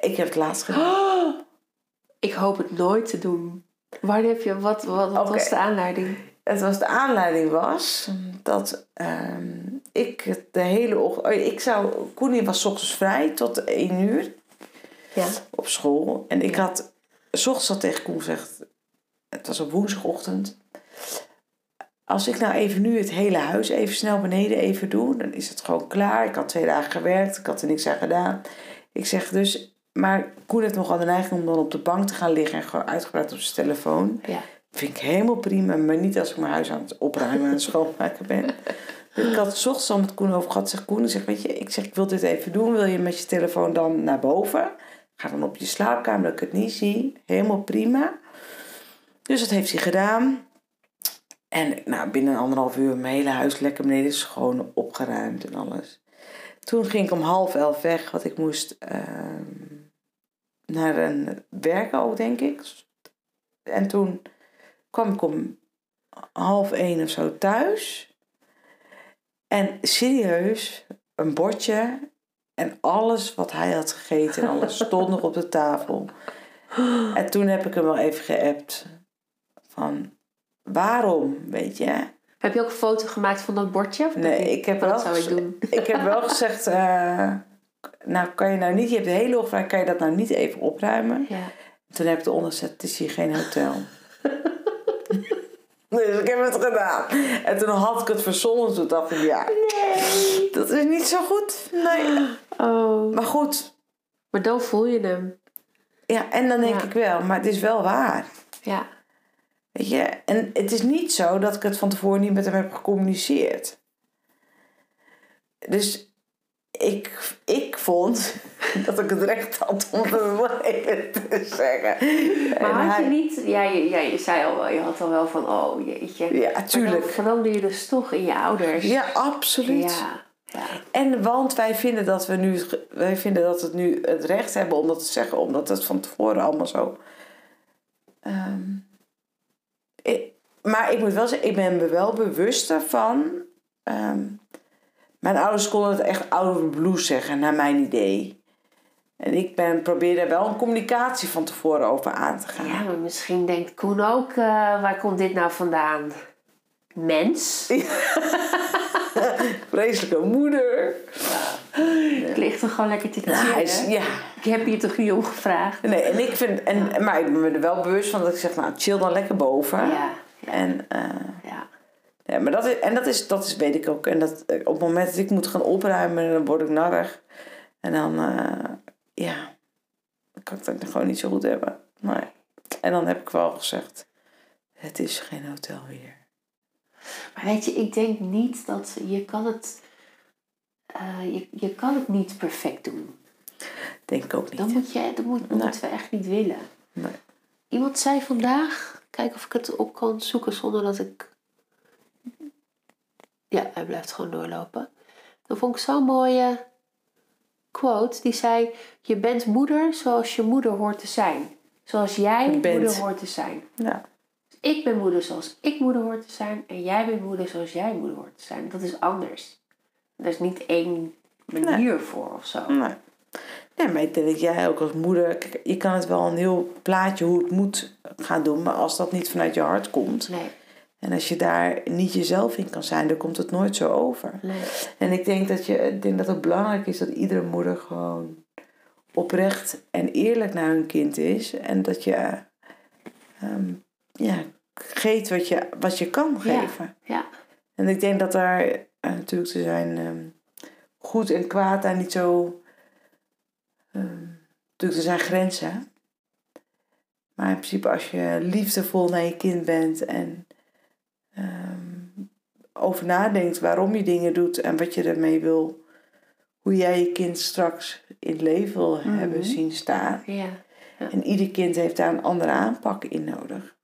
ik heb het laatst gedaan. Ik hoop het nooit te doen. Waar heb je, wat, wat, wat was de aanleiding? Het was de aanleiding was dat ehm, ik de hele ochtend... oh, ik zou... Koenie was 's ochtends vrij tot één uur Ja. op school. En ik had... 's ochtends tegen Koen gezegd... Het was op woensdagochtend. Als ik nou even nu het hele huis even snel beneden even doe... Dan is het gewoon klaar. Ik had twee dagen gewerkt. Ik had er niks aan gedaan. Ik zeg dus... Maar Koen heeft nogal de neiging om dan op de bank te gaan liggen... En gewoon uitgebreid op zijn telefoon. Ja. Vind ik helemaal prima, maar niet als ik mijn huis aan het opruimen en schoonmaken ben. Ik had het 's ochtends al met Koen over gehad. Zeg Koen, ik zeg, weet je, ik zeg, ik wil dit even doen. Wil je met je telefoon dan naar boven? Ga dan op je slaapkamer, dat ik het niet zie. Helemaal prima. Dus dat heeft hij gedaan. En nou, binnen anderhalf uur mijn hele huis lekker beneden schoon opgeruimd en alles. Toen ging ik om half elf weg, want ik moest ehm, naar een werken ook, denk ik. En toen kwam ik om half één of zo thuis. En serieus, een bordje en alles wat hij had gegeten en alles stond nog op de tafel. En toen heb ik hem wel even geappt van waarom, weet je? Heb je ook een foto gemaakt van dat bordje? Of Nee, ik heb dat wel zou ik doen. Ik heb wel gezegd, eh, nou kan je nou niet, je hebt de hele ochtend, kan je dat nou niet even opruimen? Ja. Toen heb ik eronder gezet, het is hier geen hotel. dus ik heb het gedaan. En toen had ik het verzonnen. Toen dacht ik, ja, dat is niet zo goed. Nee. Oh. Maar goed, Maar dan voel je hem. ja, en dan denk Ja. ik wel, maar het is wel waar. Ja. Weet je, en het is niet zo dat ik het van tevoren niet met hem heb gecommuniceerd. Dus ik, ik vond dat ik het recht had om het te zeggen. Maar had je niet... Ja je, ja, je zei al wel, je had al wel van, oh jeetje. Ja, tuurlijk. verander je dus toch in je ouders. Ja, absoluut. Ja. ja. En want wij vinden dat we nu, wij vinden dat het nu het recht hebben om dat te zeggen, omdat het van tevoren allemaal zo. Ehm, ik- maar ik moet wel zeggen, ik ben me wel bewust daarvan. ehm, mijn ouders konden het echt out of the blue zeggen, naar mijn idee. En ik ben, probeer daar wel een communicatie van tevoren over aan te gaan. Ja, maar misschien denkt Koen ook, eh, waar komt dit nou vandaan? Mens? Vreselijke moeder. Ik lig toch gewoon lekker te chillen? is, ja, Ik heb je toch niet om gevraagd? Nee, en ik vind, en, maar ik ben me er wel bewust van dat ik zeg, nou, chill dan lekker boven. Ja, ja, En, eh, ja. Ja, maar dat is, en dat is, dat is, weet ik ook. En dat, eh, op het moment dat ik moet gaan opruimen, dan word ik narrig. En dan, eh, ja, dan kan ik dat gewoon niet zo goed hebben. Nee. En dan heb ik wel gezegd, het is geen hotel weer. Maar weet je, ik denk niet dat je kan het, eh, je, je kan het niet perfect doen. Denk ik ook niet. Dan moet je, dat moet, Nee. moeten we echt niet willen. Nee. Iemand zei vandaag, kijk of ik het op kan zoeken zonder dat ik. Ja, hij blijft gewoon doorlopen. Dan vond ik zo'n mooie quote. Die zei: Je bent moeder zoals je moeder hoort te zijn. Zoals jij moeder hoort te zijn. Ja. Ik ben moeder zoals ik moeder hoort te zijn. En jij bent moeder zoals jij moeder hoort te zijn. Dat is anders. Er is niet één manier voor of zo. Nee. Nee, maar ik denk dat jij ook als moeder... Kijk, je kan het wel een heel plaatje hoe het moet gaan doen. Maar als dat niet vanuit je hart komt... Nee, En als je daar niet jezelf in kan zijn, dan komt het nooit zo over. nee. En ik denk dat, je, ik denk dat het belangrijk is dat iedere moeder gewoon oprecht en eerlijk naar hun kind is. En dat je ehm, ja, geeft wat je, wat je kan geven. Ja, En ik denk dat daar eh, natuurlijk te zijn ehm, goed en kwaad daar niet zo ehm, Natuurlijk, er zijn grenzen. Maar in principe, als je liefdevol naar je kind bent en over nadenkt waarom je dingen doet en wat je ermee wil, hoe jij je kind straks in het leven wil hebben Mhm. zien staan. Ja. En ieder kind heeft daar een andere aanpak in nodig.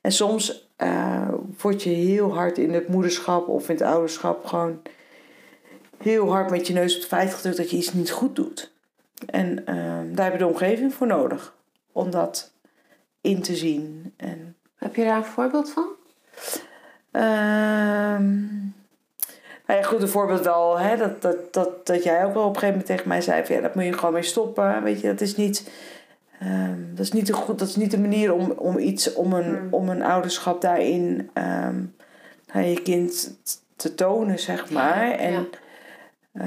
En soms eh, word je heel hard in het moederschap of in het ouderschap gewoon heel hard met je neus op de feit gedrukt dat je iets niet goed doet. En ehm, daar heb je de omgeving voor nodig om dat in te zien. En, Heb je daar een voorbeeld van? Ehm, nou ja, goed, een voorbeeld wel, hè, dat, dat, dat, dat jij ook wel op een gegeven moment tegen mij zei: van, ja, dat moet je gewoon mee stoppen. Weet je, dat is niet. ehm, dat, is niet de goed, dat is niet de manier om, om iets, om een, Mm. om een ouderschap daarin ehm, naar je kind te tonen, zeg maar. En Ja.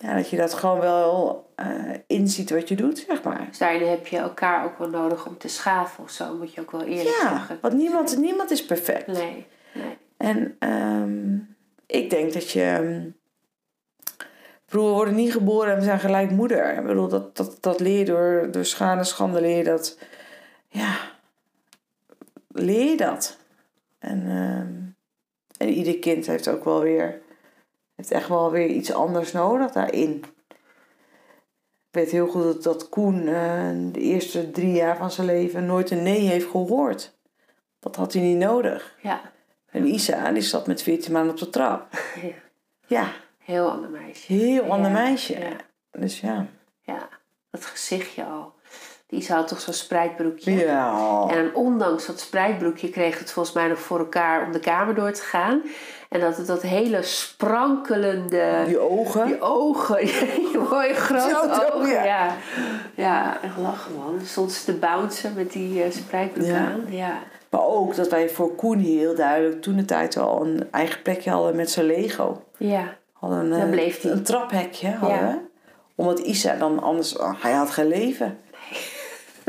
Ja, dat je dat gewoon wel eh, inziet wat je doet, zeg maar. Dus daarin heb je elkaar ook wel nodig om te schaven of zo, moet je ook wel eerlijk Ja, zeggen. want niemand, niemand is perfect. Nee, nee. En ehm, ik denk dat je. ehm, ik bedoel, we worden niet geboren en we zijn gelijk moeder. Ik bedoel, dat, dat, dat leer je door, door schade schande leer je dat. Ja, leer je dat. En, ehm, en ieder kind heeft ook wel weer. Heeft echt wel weer iets anders nodig daarin. Ik weet heel goed dat, dat Koen eh, de eerste drie jaar van zijn leven nooit een nee heeft gehoord. Dat had hij niet nodig. Ja. En Isa, die zat met 14 maanden op de trap. ja. Ja, Heel ander meisje. heel ander meisje. Ja, Dus ja. ja. Dat gezichtje al. Die had toch zo'n spreidbroekje. Ja. En ondanks dat spreidbroekje kreeg het volgens mij nog voor elkaar om de kamer door te gaan. En dat het dat hele sprankelende... Die ogen. Die ogen, die mooie grote Zo, ogen. ja. Ja. ja, echt lachen man. Dan stond ze te bouncen met die spreidbroek Ja. aan. Ja. Maar ook dat wij voor Koen heel duidelijk toen de tijd al een eigen plekje hadden met zijn Lego. ja, Hadden een, Daar eh, bleef hij. een traphekje hadden Ja. Omdat Isa dan anders... hij had geen leven.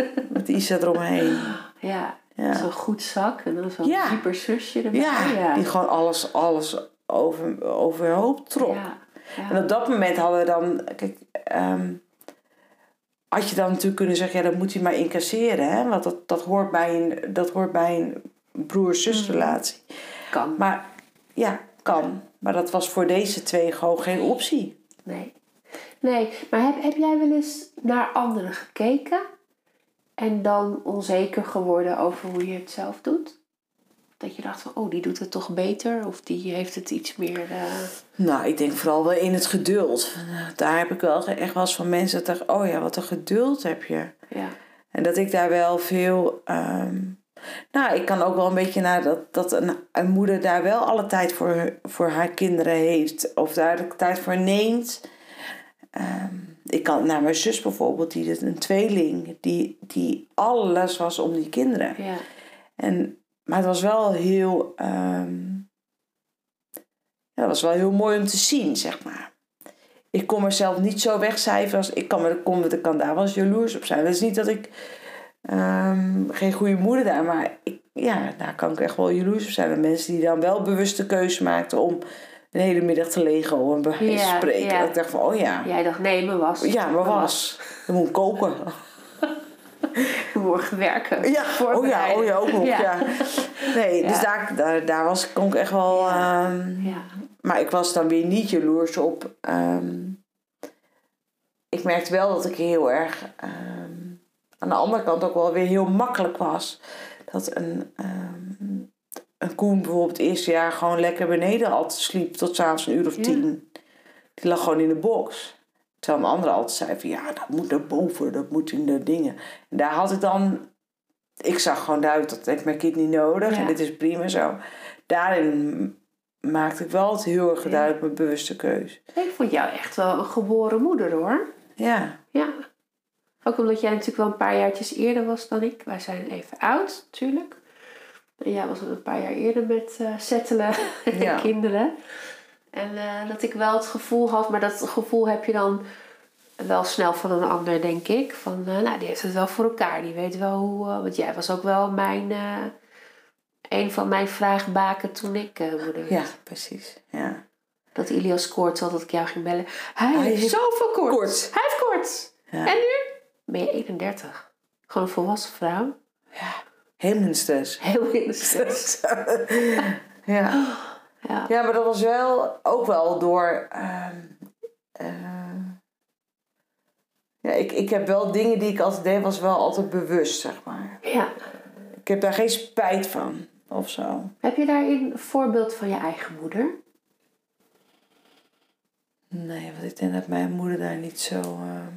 Met Isa eromheen. ja. Ja. Zo'n goed zak en dan zo'n Ja. dieper zusje erbij. Ja, ja. die gewoon alles, alles over, overhoop trok. En op dat moment hadden we dan, kijk, ehm, had je dan natuurlijk kunnen zeggen, ja, dat moet hij maar incasseren, hè? Want dat, dat, hoort bij een, dat hoort bij een broer-zusrelatie. kan. Maar ja, kan. Maar dat was voor deze twee gewoon geen optie. Nee. Nee, maar heb, heb jij wel eens naar anderen gekeken en dan onzeker geworden over hoe je het zelf doet? Dat je dacht van, oh, die doet het toch beter of die heeft het iets meer... eh, Nou, ik denk vooral wel in het geduld. Daar heb ik wel echt wel eens van mensen dat dachten, oh ja, wat een geduld heb je. ja. En dat ik daar wel veel. ehm, nou, ik kan ook wel een beetje naar dat, dat een, een moeder daar wel alle tijd voor, voor haar kinderen heeft. Of daar de tijd voor neemt. Ehm, ik kan naar mijn zus bijvoorbeeld, die is een tweeling, die, die alles was om die kinderen. Ja. En, maar het was wel heel. ehm, ja, het was wel heel mooi om te zien, zeg maar. Ik kon mezelf niet zo wegcijferen als ik kan, kon, ik kan daar wel eens jaloers op zijn. Dat is niet dat ik ehm, geen goede moeder daar, maar ik, ja, daar kan ik echt wel jaloers op zijn. En mensen die dan wel bewuste keuze maakten om een hele middag te lego en bij spreken. Dat ik dacht van, oh ja, Jij dacht, nee, mijn was. ja, maar was. Dan moet ik koken. Morgen werken. Ja, oh ja, oh ja, ook nog. Ja. Nee, dus daar, daar, daar was, kon ik echt wel... ehm, Ja. maar ik was dan weer niet jaloers op. ehm, ik merkte wel dat ik heel erg ehm, aan de andere kant ook wel weer heel makkelijk was. Dat een, een Koen bijvoorbeeld het eerste jaar gewoon lekker beneden altijd sliep tot s'avonds een uur of Ja. tien. Die lag gewoon in de box. Terwijl een andere altijd zei van ja, dat moet naar boven, dat moet in de dingen. En daar had ik dan, ik zag gewoon duidelijk dat heeft mijn kind niet nodig Ja. en dit is prima zo. Daarin maakte ik wel het heel erg duidelijk mijn bewuste keus. Ik vond jou echt wel een geboren moeder hoor. Ja, Ja. Ook omdat jij natuurlijk wel een paar jaartjes eerder was dan ik. Wij zijn even oud natuurlijk. Jij was al een paar jaar eerder met eh settelen en Ja. kinderen. En eh, dat ik wel het gevoel had, maar dat gevoel heb je dan wel snel van een ander, denk ik. Van, eh, nou, die heeft het wel voor elkaar. Die weet wel hoe... want jij was ook wel mijn... een van mijn vraagbaken toen ik moeder ja, precies. Ja. Dat Ilias koorts had dat ik jou ging bellen. Hij, Hij heeft zoveel koorts. koorts. Hij heeft koorts. Ja. En nu ben je 31. Gewoon een volwassen vrouw. Helemaal in stress. Heel in de stress. ja. Ja. ja, maar dat was wel ook wel door. ehm, eh, ja, ik, ik heb wel dingen die ik altijd deed, was wel altijd bewust, zeg maar. ja. Ik heb daar geen spijt van of zo. Heb je daarin een voorbeeld van je eigen moeder? Nee, want ik denk dat mijn moeder daar niet zo. eh,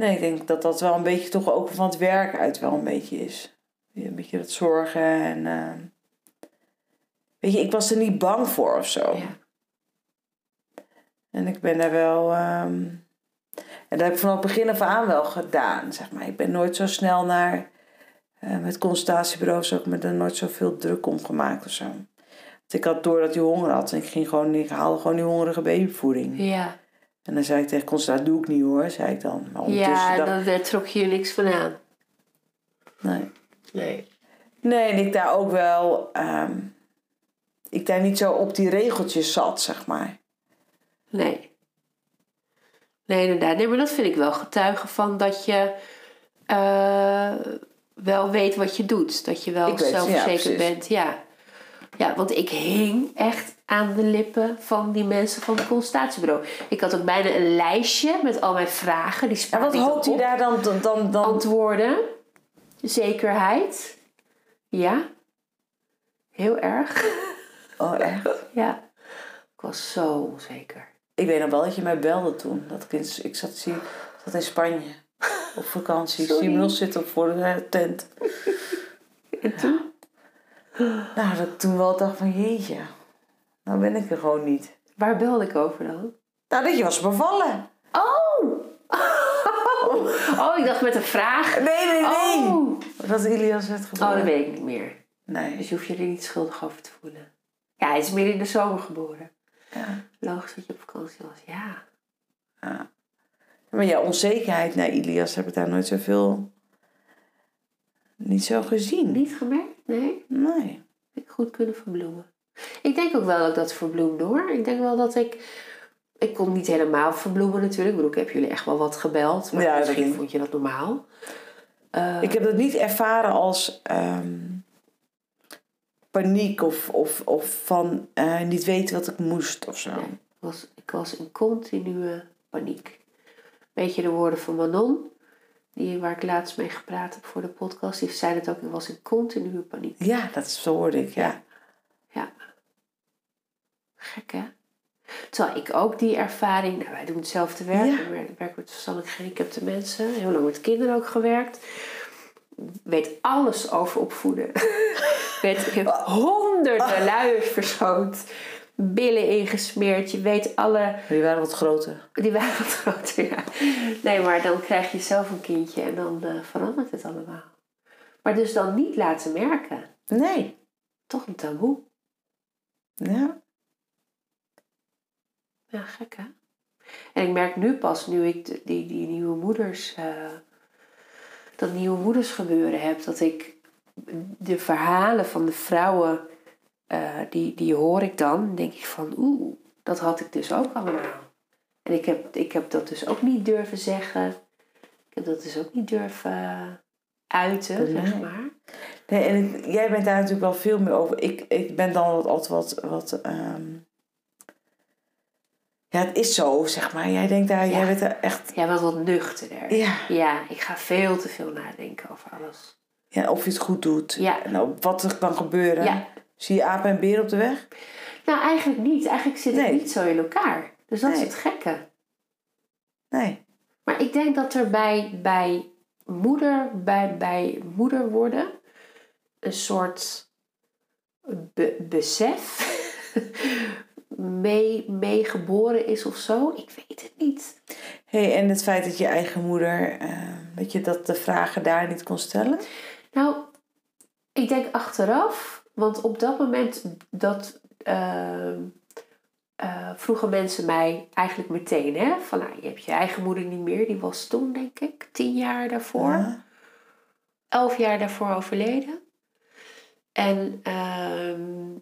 Nee, ik denk dat dat wel een beetje toch ook van het werk uit wel een beetje is. Een beetje dat zorgen en. eh, Weet je, ik was er niet bang voor of zo. Ja. En ik ben daar wel. ehm, En dat heb ik vanaf het begin af aan wel gedaan, zeg maar. Ik ben nooit zo snel naar. eh, met consultatiebureaus ook met er nooit zoveel druk om gemaakt of zo. Want ik had door dat hij honger had en ik ging gewoon, ik haalde gewoon die hongerige babyvoeding. Ja, En dan zei ik tegen consultatie, doe ik niet hoor, zei ik dan. Maar ondertussen ja dan, daar trok je niks van aan. nee. Nee. Nee, en ik daar ook wel, ehm, ik daar niet zo op die regeltjes zat, zeg maar. Nee. Nee, inderdaad. Nee, maar dat vind ik wel getuigen van dat je eh, wel weet wat je doet. Dat je wel ja, zelfverzekerd bent. Ja. Ja, want ik hing echt aan de lippen van die mensen van het consultatiebureau. Ik had ook bijna een lijstje met al mijn vragen. Die En wat hoopt u op. daar dan, dan, dan, dan Antwoorden. Zekerheid. Ja. Heel erg. Oh, echt? Ja. Ik was zo onzeker. Ik weet nog wel dat je mij belde toen. Dat ik, in, ik zat, zie, zat in Spanje op vakantie. Ik Sorry. zie me nog zitten voor de tent. En toen? Nou, dat ik toen wel dacht van jeetje, nou ben ik er gewoon niet. Waar belde ik over dan? Nou, dat je was bevallen. Oh! Oh, ik dacht met een vraag. Nee, nee, nee. Oh, Dat Ilias werd oh geboren. dat weet ik niet meer. Nee. Dus je hoeft je er niet schuldig over te voelen. Ja, hij is midden in de zomer geboren. Ja. Logisch dat je op vakantie was. Ja. ja. Maar ja, onzekerheid naar Ilias heb ik daar nooit zoveel... Niet zo gezien. Niet gemerkt? Nee. Nee. Heb ik goed kunnen verbloemen. Ik denk ook wel dat ik dat verbloemde hoor. Ik denk wel dat ik... Ik kon niet helemaal verbloemen natuurlijk. Ik bedoel, ik heb jullie echt wel wat gebeld. Maar Ja, misschien vond je dat normaal. Ik heb dat niet ervaren als ehm, paniek of, of, of van eh, niet weten wat ik moest of zo. Nee, ik was, ik was in continue paniek. Weet je de woorden van Manon, die, waar ik laatst mee gepraat heb voor de podcast, die zei het ook, ik was in continue paniek. Ja, dat is, zo hoorde ik, ja. Ja. Gek hè? Terwijl ik ook die ervaring, nou, wij doen hetzelfde werk, Ja. ik werk, ik werk met verstandelijk gehandicapte mensen, heel lang met kinderen ook gewerkt. Weet alles over opvoeden. weet, ik heb honderden luiers verschoond, billen ingesmeerd, je weet alle die waren wat groter. die waren wat groter, ja. Nee, maar dan krijg je zelf een kindje en dan eh, verandert het allemaal. Maar dus dan niet laten merken. Nee. Toch een taboe. Ja. Ja, gek hè? En ik merk nu pas, nu ik die, die nieuwe moeders, eh, dat nieuwe moeders gebeuren heb, dat ik de verhalen van de vrouwen, eh, die, die hoor ik dan, denk ik van, oeh, dat had ik dus ook allemaal. En ik heb, ik heb dat dus ook niet durven zeggen. Ik heb dat dus ook niet durven uiten, zeg maar. Nee, en ik- jij bent daar natuurlijk wel veel meer over. Ik, ik ben dan wat- altijd wat... wat ehm, Ja, het is zo, zeg maar. Jij denkt daar... Ja. Jij bent er echt... Jij bent wat nuchterder. Ja. Ja, ik ga veel te veel nadenken over alles. ja. Of je het goed doet. Ja. En wat er kan gebeuren. Ja. Zie je apen en beren op de weg? Nou, eigenlijk niet. Eigenlijk zit het Nee. niet zo in elkaar. Dus dat is het gekke. Nee. Maar ik denk dat er bij, bij moeder, bij, bij moeder worden, een soort be- besef mee, mee geboren is of zo. Ik weet het niet. Hey, en het feit dat je eigen moeder... eh, dat je dat de vragen daar niet kon stellen? Nou, ik denk achteraf, want op dat moment dat ehm, eh, vroegen mensen mij eigenlijk meteen, hè, van nou, je hebt je eigen moeder niet meer, die was toen denk ik tien jaar daarvoor, Ja. elf jaar daarvoor overleden. En, ehm,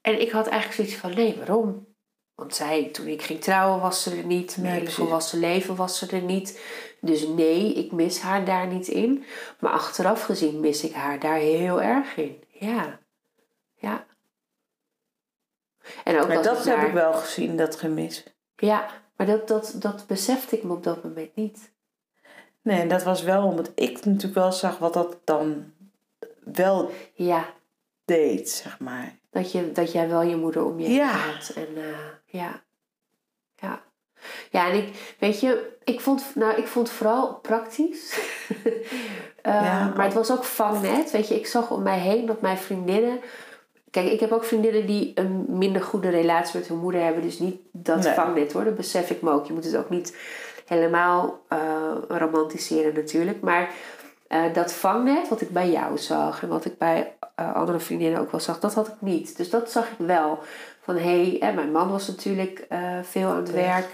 en ik had eigenlijk zoiets van, nee, waarom? Want zij, toen ik ging trouwen, was ze er niet. Mijn Nee, volwassen leven was ze er niet. Dus nee, ik mis haar daar niet in. Maar achteraf gezien mis ik haar daar heel erg in. Ja. Ja. En ook Maar dat heb ik wel gezien, dat gemis. Ja, maar dat, dat, dat besefte ik me op dat moment niet. Nee, en dat was wel omdat ik natuurlijk wel zag wat dat dan wel Ja, deed, zeg maar. dat, je, dat jij wel je moeder om je heen Ja. had. En eh, ja. Ja. Ja, en ik, weet je, ik vond, nou, ik vond vooral praktisch. Eh, Ja. Maar het was ook vangnet. Weet je, ik zag om mij heen dat mijn vriendinnen. Kijk, ik heb ook vriendinnen die een minder goede relatie met hun moeder hebben. Dus niet dat Nee. vangnet hoor. Dat besef ik me ook. Je moet het ook niet helemaal eh, romantiseren natuurlijk. Maar eh, dat vangnet wat ik bij jou zag. En wat ik bij eh, andere vriendinnen ook wel zag. Dat had ik niet. Dus dat zag ik wel. Van hé, hey, mijn man was natuurlijk veel aan het werk.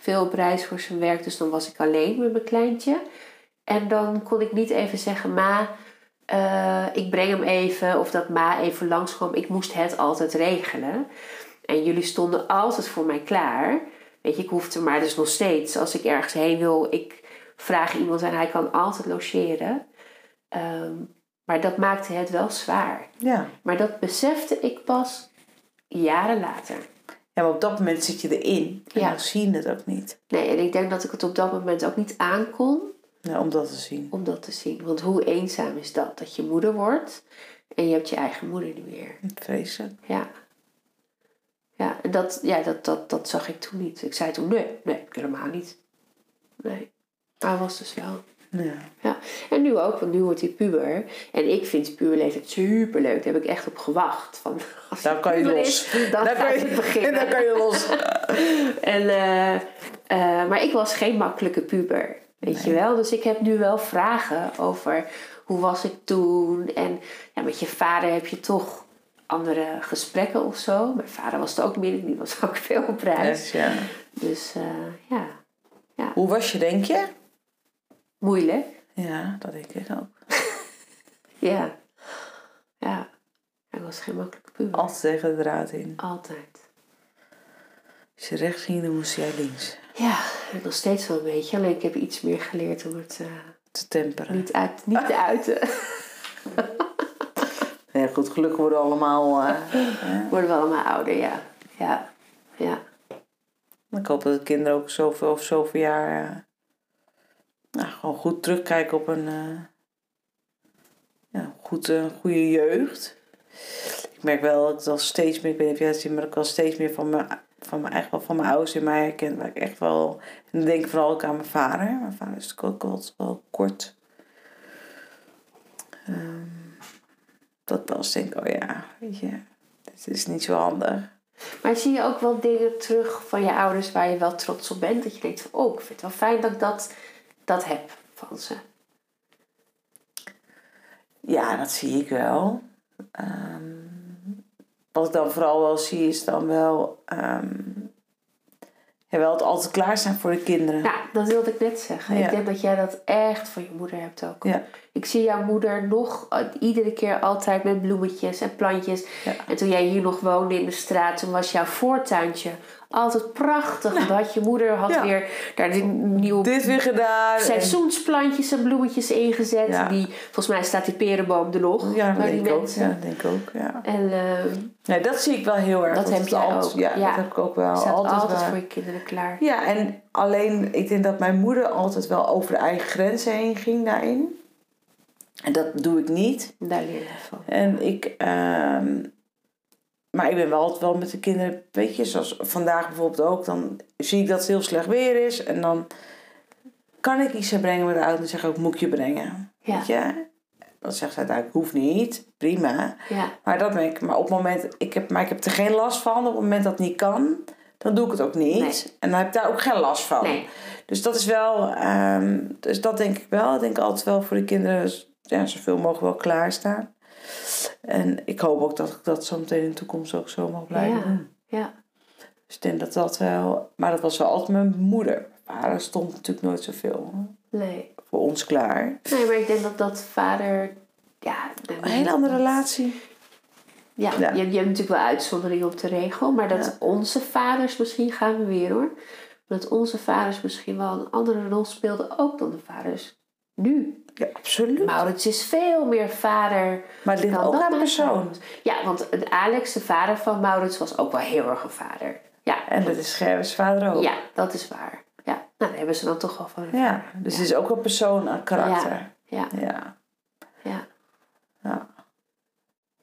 Veel op reis voor zijn werk. Dus dan was ik alleen met mijn kleintje. En dan kon ik niet even zeggen, ma, eh, ik breng hem even. Of dat ma even langskwam. Ik moest het altijd regelen. En jullie stonden altijd voor mij klaar. Weet je, ik hoefde maar dus nog steeds. Als ik ergens heen wil, ik vraag iemand en hij kan altijd logeren. Ehm, maar dat maakte het wel zwaar. Ja. Maar dat besefte ik pas jaren later. ja, maar op dat moment zit je erin. En Ja. dan zie je het ook niet. Nee, en ik denk dat ik het op dat moment ook niet aankon Ja, om dat te zien. om dat te zien. Want hoe eenzaam is dat? Dat je moeder wordt en je hebt je eigen moeder niet meer. Vreselijk. Ja. Ja, en dat, ja, dat, dat, dat zag ik toen niet. Ik zei toen, nee, nee, helemaal niet. Nee. Maar hij was dus wel. Ja. Ja. En nu ook, want nu wordt hij puber. En ik vind puberleeftijd superleuk. Daar heb ik echt op gewacht. Van, als Dan kan je los. Is, dan Dan kan je, beginnen. dan kan je los. En, eh, eh, maar ik was geen makkelijke puber. Weet je wel? Dus ik heb nu wel vragen over hoe was ik toen. En ja, met je vader heb je toch andere gesprekken of zo. Mijn vader was het ook meer. Die was ook veel op reis. Ja, ja. Dus eh, ja, Hoe was je, denk je? moeilijk. Ja, dat denk ik ook. Ja. Ja. Ik was geen makkelijke puber. Altijd tegen de draad in. Altijd. Als je rechts ging, dan moest jij links. Ja, nog steeds wel een beetje. Alleen ik heb iets meer geleerd om het eh, Te temperen. niet, uit, niet te uiten. Ja, goed, gelukkig worden we allemaal... eh. Worden we allemaal ouder, ja. Ja. Ja. Ik hoop dat de kinderen ook zoveel of zoveel jaar... eh, nou, gewoon goed terugkijken op een... ja, goed, goede jeugd. Ik merk wel dat ik wel steeds meer... Ik weet niet of jij het ziet, maar dat ik wel steeds meer van mijn... Van mijn, echt wel van mijn ouders in mij herken. Waar ik echt wel... En dan denk ik vooral ook aan mijn vader. Mijn vader is ook wel, wel kort. Ehm, dat ik eens denk, oh ja, weet je... Dit is niet zo handig. Maar zie je ook wel dingen terug van je ouders waar je wel trots op bent? Dat je denkt van, oh, ik vind het wel fijn dat ik dat, dat heb van ze. Ja, dat zie ik wel. Ehm, wat ik dan vooral wel zie is dan wel... ehm ja, wel het altijd klaarstaan voor de kinderen. Ja, dat wilde ik net zeggen. Ja. Ik denk dat jij dat echt van je moeder hebt ook. Ja. Ik zie jouw moeder nog eh, iedere keer altijd met bloemetjes en plantjes. Ja. En toen jij hier nog woonde in de straat, toen was jouw voortuintje altijd prachtig. Want had je moeder had Ja. weer daar die nieuwe Dit weer gedaan. en- seizoensplantjes en bloemetjes ingezet. Ja. Die, volgens mij staat die perenboom er nog. Ja, dat denk ik ook. Ja, dat denk ik ook, ja. En eh Nee, dat zie ik wel heel erg. Dat want heb jij altijd- ook. Ja, Ja. dat heb ik ook wel. staat altijd, altijd, wel. voor je kinderen klaar. Ja, en alleen, ik denk dat mijn moeder altijd wel over de eigen grenzen heen ging daarin. En dat doe ik niet. Daar leer je van. En ik, ehm, maar ik ben wel altijd wel met de kinderen, weet je, zoals vandaag bijvoorbeeld ook, dan zie ik dat het heel slecht weer is en dan kan ik iets brengen met de auto en zeg ik ook, moet ik je brengen? Ja. Weet je? Dan zegt zij daar, hoeft niet, prima. Ja, Maar dat ben ik, maar op het moment, ik heb, maar ik heb er geen last van, op het moment dat het niet kan, dan doe ik het ook niet. Nee. En dan heb ik daar ook geen last van. nee. Dus dat is wel, ehm, dus dat denk ik wel. Ik denk altijd wel voor de kinderen ja, zoveel mogelijk wel klaarstaan. En ik hoop ook dat ik dat zo meteen in de toekomst ook zo mag blijven Ja. doen. Ja. Dus ik denk dat dat wel, maar dat was wel altijd mijn moeder. Vader stond natuurlijk nooit zoveel Nee. voor ons klaar. Nee, maar ik denk dat dat vader... Ja, Een hele andere relatie. Ja, Ja. Je, je hebt natuurlijk wel uitzonderingen op de regel, maar dat Ja. onze vaders misschien gaan we weer hoor. Dat onze vaders misschien wel een andere rol speelden ook dan de vaders nu. Ja, absoluut. Maurits is veel meer vader. Maar het ligt dan ook aan persoon. Ja, want Alex, de vader van Maurits, was ook wel heel erg een vader. Ja, En dat is Gerwis vader ook. ja dat is waar. Ja, nou, daar hebben ze dan toch wel van. Ja, dus het is ook een persoon, een karakter. Ja, Ja. ja. Ja.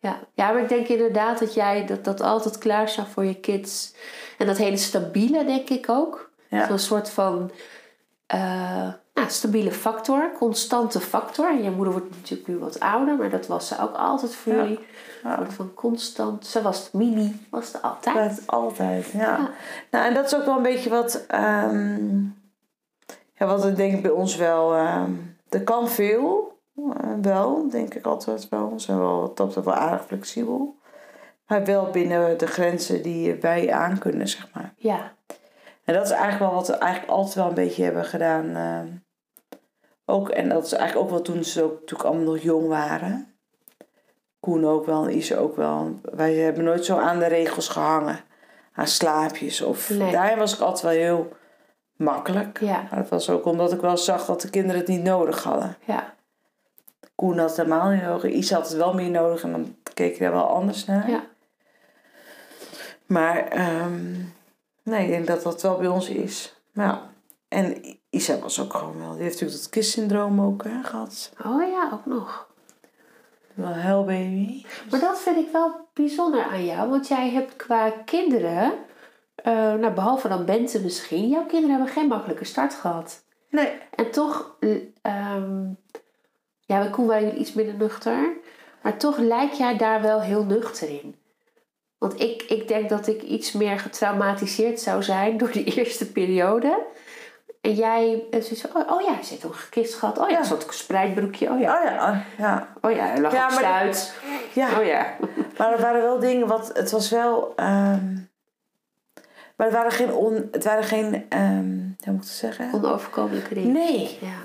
Ja, ja, maar ik denk inderdaad dat jij dat, dat altijd klaarstaan voor je kids. En dat hele stabiele, denk ik ook. Ja. Zo'n soort van eh, nou, stabiele factor, constante factor. En je moeder wordt natuurlijk nu wat ouder, maar dat was ze ook altijd voor Ja. jullie. Soort van constant. Ze was mini, was het altijd. Dat altijd, ja. Ja. Nou, en dat is ook wel een beetje wat, ehm, ja, wat ik denk bij ons wel, ehm er kan veel, eh, wel, denk ik altijd wel. Ze zijn wel wat dat wel aardig flexibel. Maar wel binnen de grenzen die wij aan kunnen, zeg maar. Ja, En dat is eigenlijk wel wat we eigenlijk altijd wel een beetje hebben gedaan. ehm. Ook, en dat is eigenlijk ook wel toen ze ook natuurlijk allemaal nog jong waren. Koen ook wel en Ise ook wel. Wij hebben nooit zo aan de regels gehangen. Aan slaapjes. Of, Nee. Daarin was ik altijd wel heel makkelijk. ja, Maar dat was ook omdat ik wel zag dat de kinderen het niet nodig hadden. ja, Koen had het helemaal niet nodig. Ise had het wel meer nodig. En dan keek je daar wel anders naar. ja. Maar ehm, nee, ik denk dat dat wel bij ons is. Ja. En Isa was ook gewoon wel. Die heeft natuurlijk dat kistsyndroom ook hè, gehad. Oh ja, ook nog. Wel hellbaby. Maar dat vind ik wel bijzonder aan jou. Want jij hebt qua kinderen, eh, nou, behalve dan Bente misschien, jouw kinderen hebben geen makkelijke start gehad. Nee. En toch, eh, ehm, ja, bij Koen waren jullie iets minder nuchter. Maar toch lijk jij daar wel heel nuchter in. Want ik, ik denk dat ik iets meer getraumatiseerd zou zijn door die eerste periode. En jij hebt zoiets van, oh, oh ja, ze heeft een gekist gehad. Oh ja, een soort spreidbroekje. Oh ja, Oh ja, ah, ja. oh ja, hij lag Ja, op stuit. ja. Oh ja. Maar er waren wel dingen wat. Het was wel. ehm, maar het waren geen. On, het waren geen. ehm hoe moet ik het zeggen? Onoverkomelijke dingen. Nee. Ja.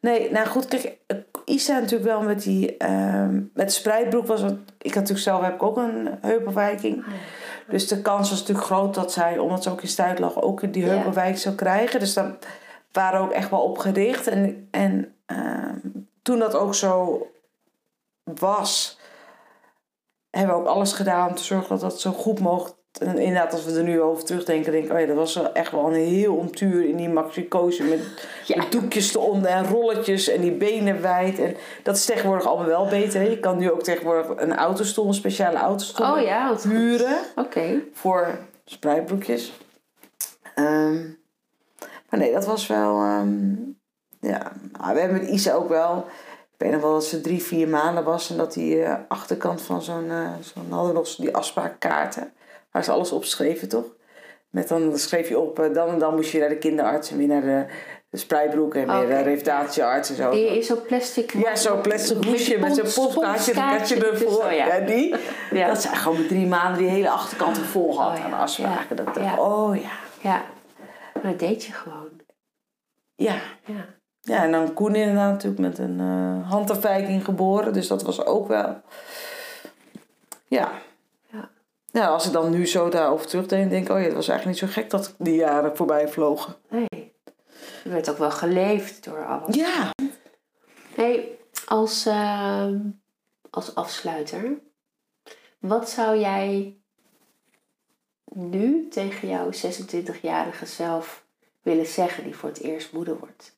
Nee, nou goed, kijk, Isa natuurlijk wel met die, ehm, met de spreidbroek was het, ik had natuurlijk zelf heb ik ook een heupafwijking. Dus de kans was natuurlijk groot dat zij, omdat ze ook in stuit lag, ook die Ja. heupafwijking zou krijgen. Dus daar waren we ook echt wel op gericht. En, en ehm, toen dat ook zo was, hebben we ook alles gedaan om te zorgen dat dat zo goed mogelijk. En inderdaad, als we er nu over terugdenken, denk ik, oh ja, dat was wel echt wel een heel omtuur in die maxicose met, Ja. met doekjes eronder en rolletjes en die benen wijd. En dat is tegenwoordig allemaal wel beter. Hè? Je kan nu ook tegenwoordig een autostoel, een speciale autostoel Oh ja, huren Oké. voor spreidbroekjes. Ehm, maar nee, dat was wel. ehm, ja, nou, we hebben met Isa ook wel. Ik weet nog wel dat ze drie, vier maanden was en dat die eh, achterkant van zo'n. eh zo'n hadden nog die afspraakkaarten. Waar ze alles opschreven, toch? Met dan schreef je op, eh, dan en dan moest je naar de kinderarts en weer naar de, de spreidbroek en weer Oké. de revalidatiearts en zo. Die is zo'n plastic... Ja, zo'n plastic hoesje met zo'n postkaartje, een katje ervoor. Ja. ja. die. Ja. Dat zijn gewoon met drie maanden die hele achterkant vol had Oh ja, aan afspraken. Dat dacht, oh ja. Ja. Maar dat deed je gewoon. Ja. Ja. ja, en dan Koen inderdaad natuurlijk met een eh handafwijking geboren. Dus dat was ook wel... Ja. Ja, als ik dan nu zo daarover terugdenk, denk ik... Oh ja, het was eigenlijk niet zo gek dat die jaren voorbij vlogen. Nee. Je werd ook wel geleefd door alles. Ja. Hey, als, ehm, als afsluiter. Wat zou jij nu tegen jouw 26-jarige zelf willen zeggen die voor het eerst moeder wordt?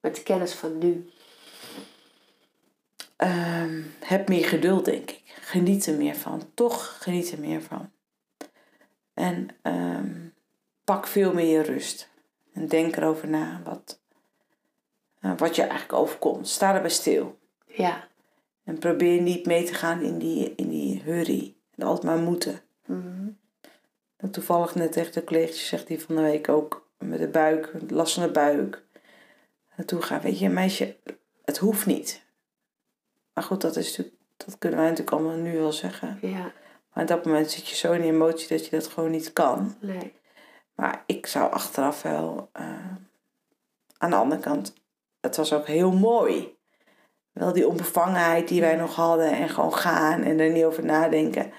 Met de kennis van nu. Ehm, heb meer geduld, denk ik. Geniet er meer van. Toch geniet er meer van. En ehm, pak veel meer je rust. En denk erover na wat, eh, wat je eigenlijk overkomt. Sta erbij stil. Ja. En probeer niet mee te gaan in die, in die hurry. En altijd maar moeten. Mhm. En toevallig net tegen de collega's zegt die van de week ook met de buik, last van de buik. Naartoe gaan. Weet je, meisje, het hoeft niet. Maar goed, dat, is natuurlijk, dat kunnen wij natuurlijk allemaal nu wel zeggen. Ja. Maar op dat moment zit je zo in die emotie dat je dat gewoon niet kan. Nee. Maar ik zou achteraf wel. eh, aan de andere kant, het was ook heel mooi. wel die onbevangenheid die wij nog hadden en gewoon gaan en er niet over nadenken.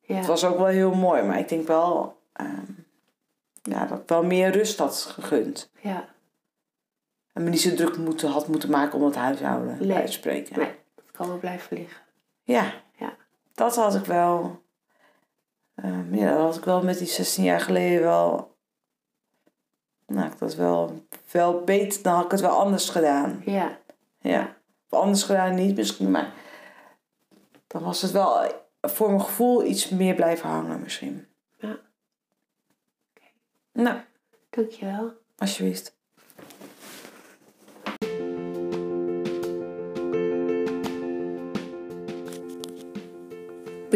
Ja. Het was ook wel heel mooi, maar ik denk wel ehm, ja, dat ik wel meer rust had gegund. ja. En me niet zo druk moeten, had moeten maken om het huishouden Nee. uit te spreken. Nee, kan wel blijven liggen. Ja, Ja. dat had ik wel. ehm, ja, dat had ik wel met die 16 jaar geleden wel. Nou, ik dat wel, wel beter, dan had ik het wel anders gedaan. Ja. Ja. Of anders gedaan niet misschien, maar dan was het wel voor mijn gevoel iets meer blijven hangen misschien. Ja. Nou, Dankjewel. alsjeblieft.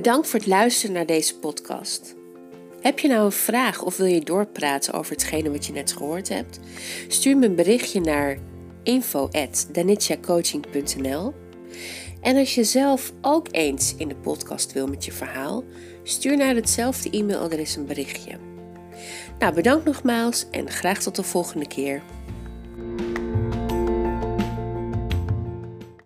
Bedankt voor het luisteren naar deze podcast. Heb je nou een vraag of wil je doorpraten over hetgene wat je net gehoord hebt? Stuur me een berichtje naar info@danitjacoaching.nl. En als je zelf ook eens in de podcast wil met je verhaal, stuur naar hetzelfde e-mailadres een berichtje. Nou, bedankt nogmaals en graag tot de volgende keer.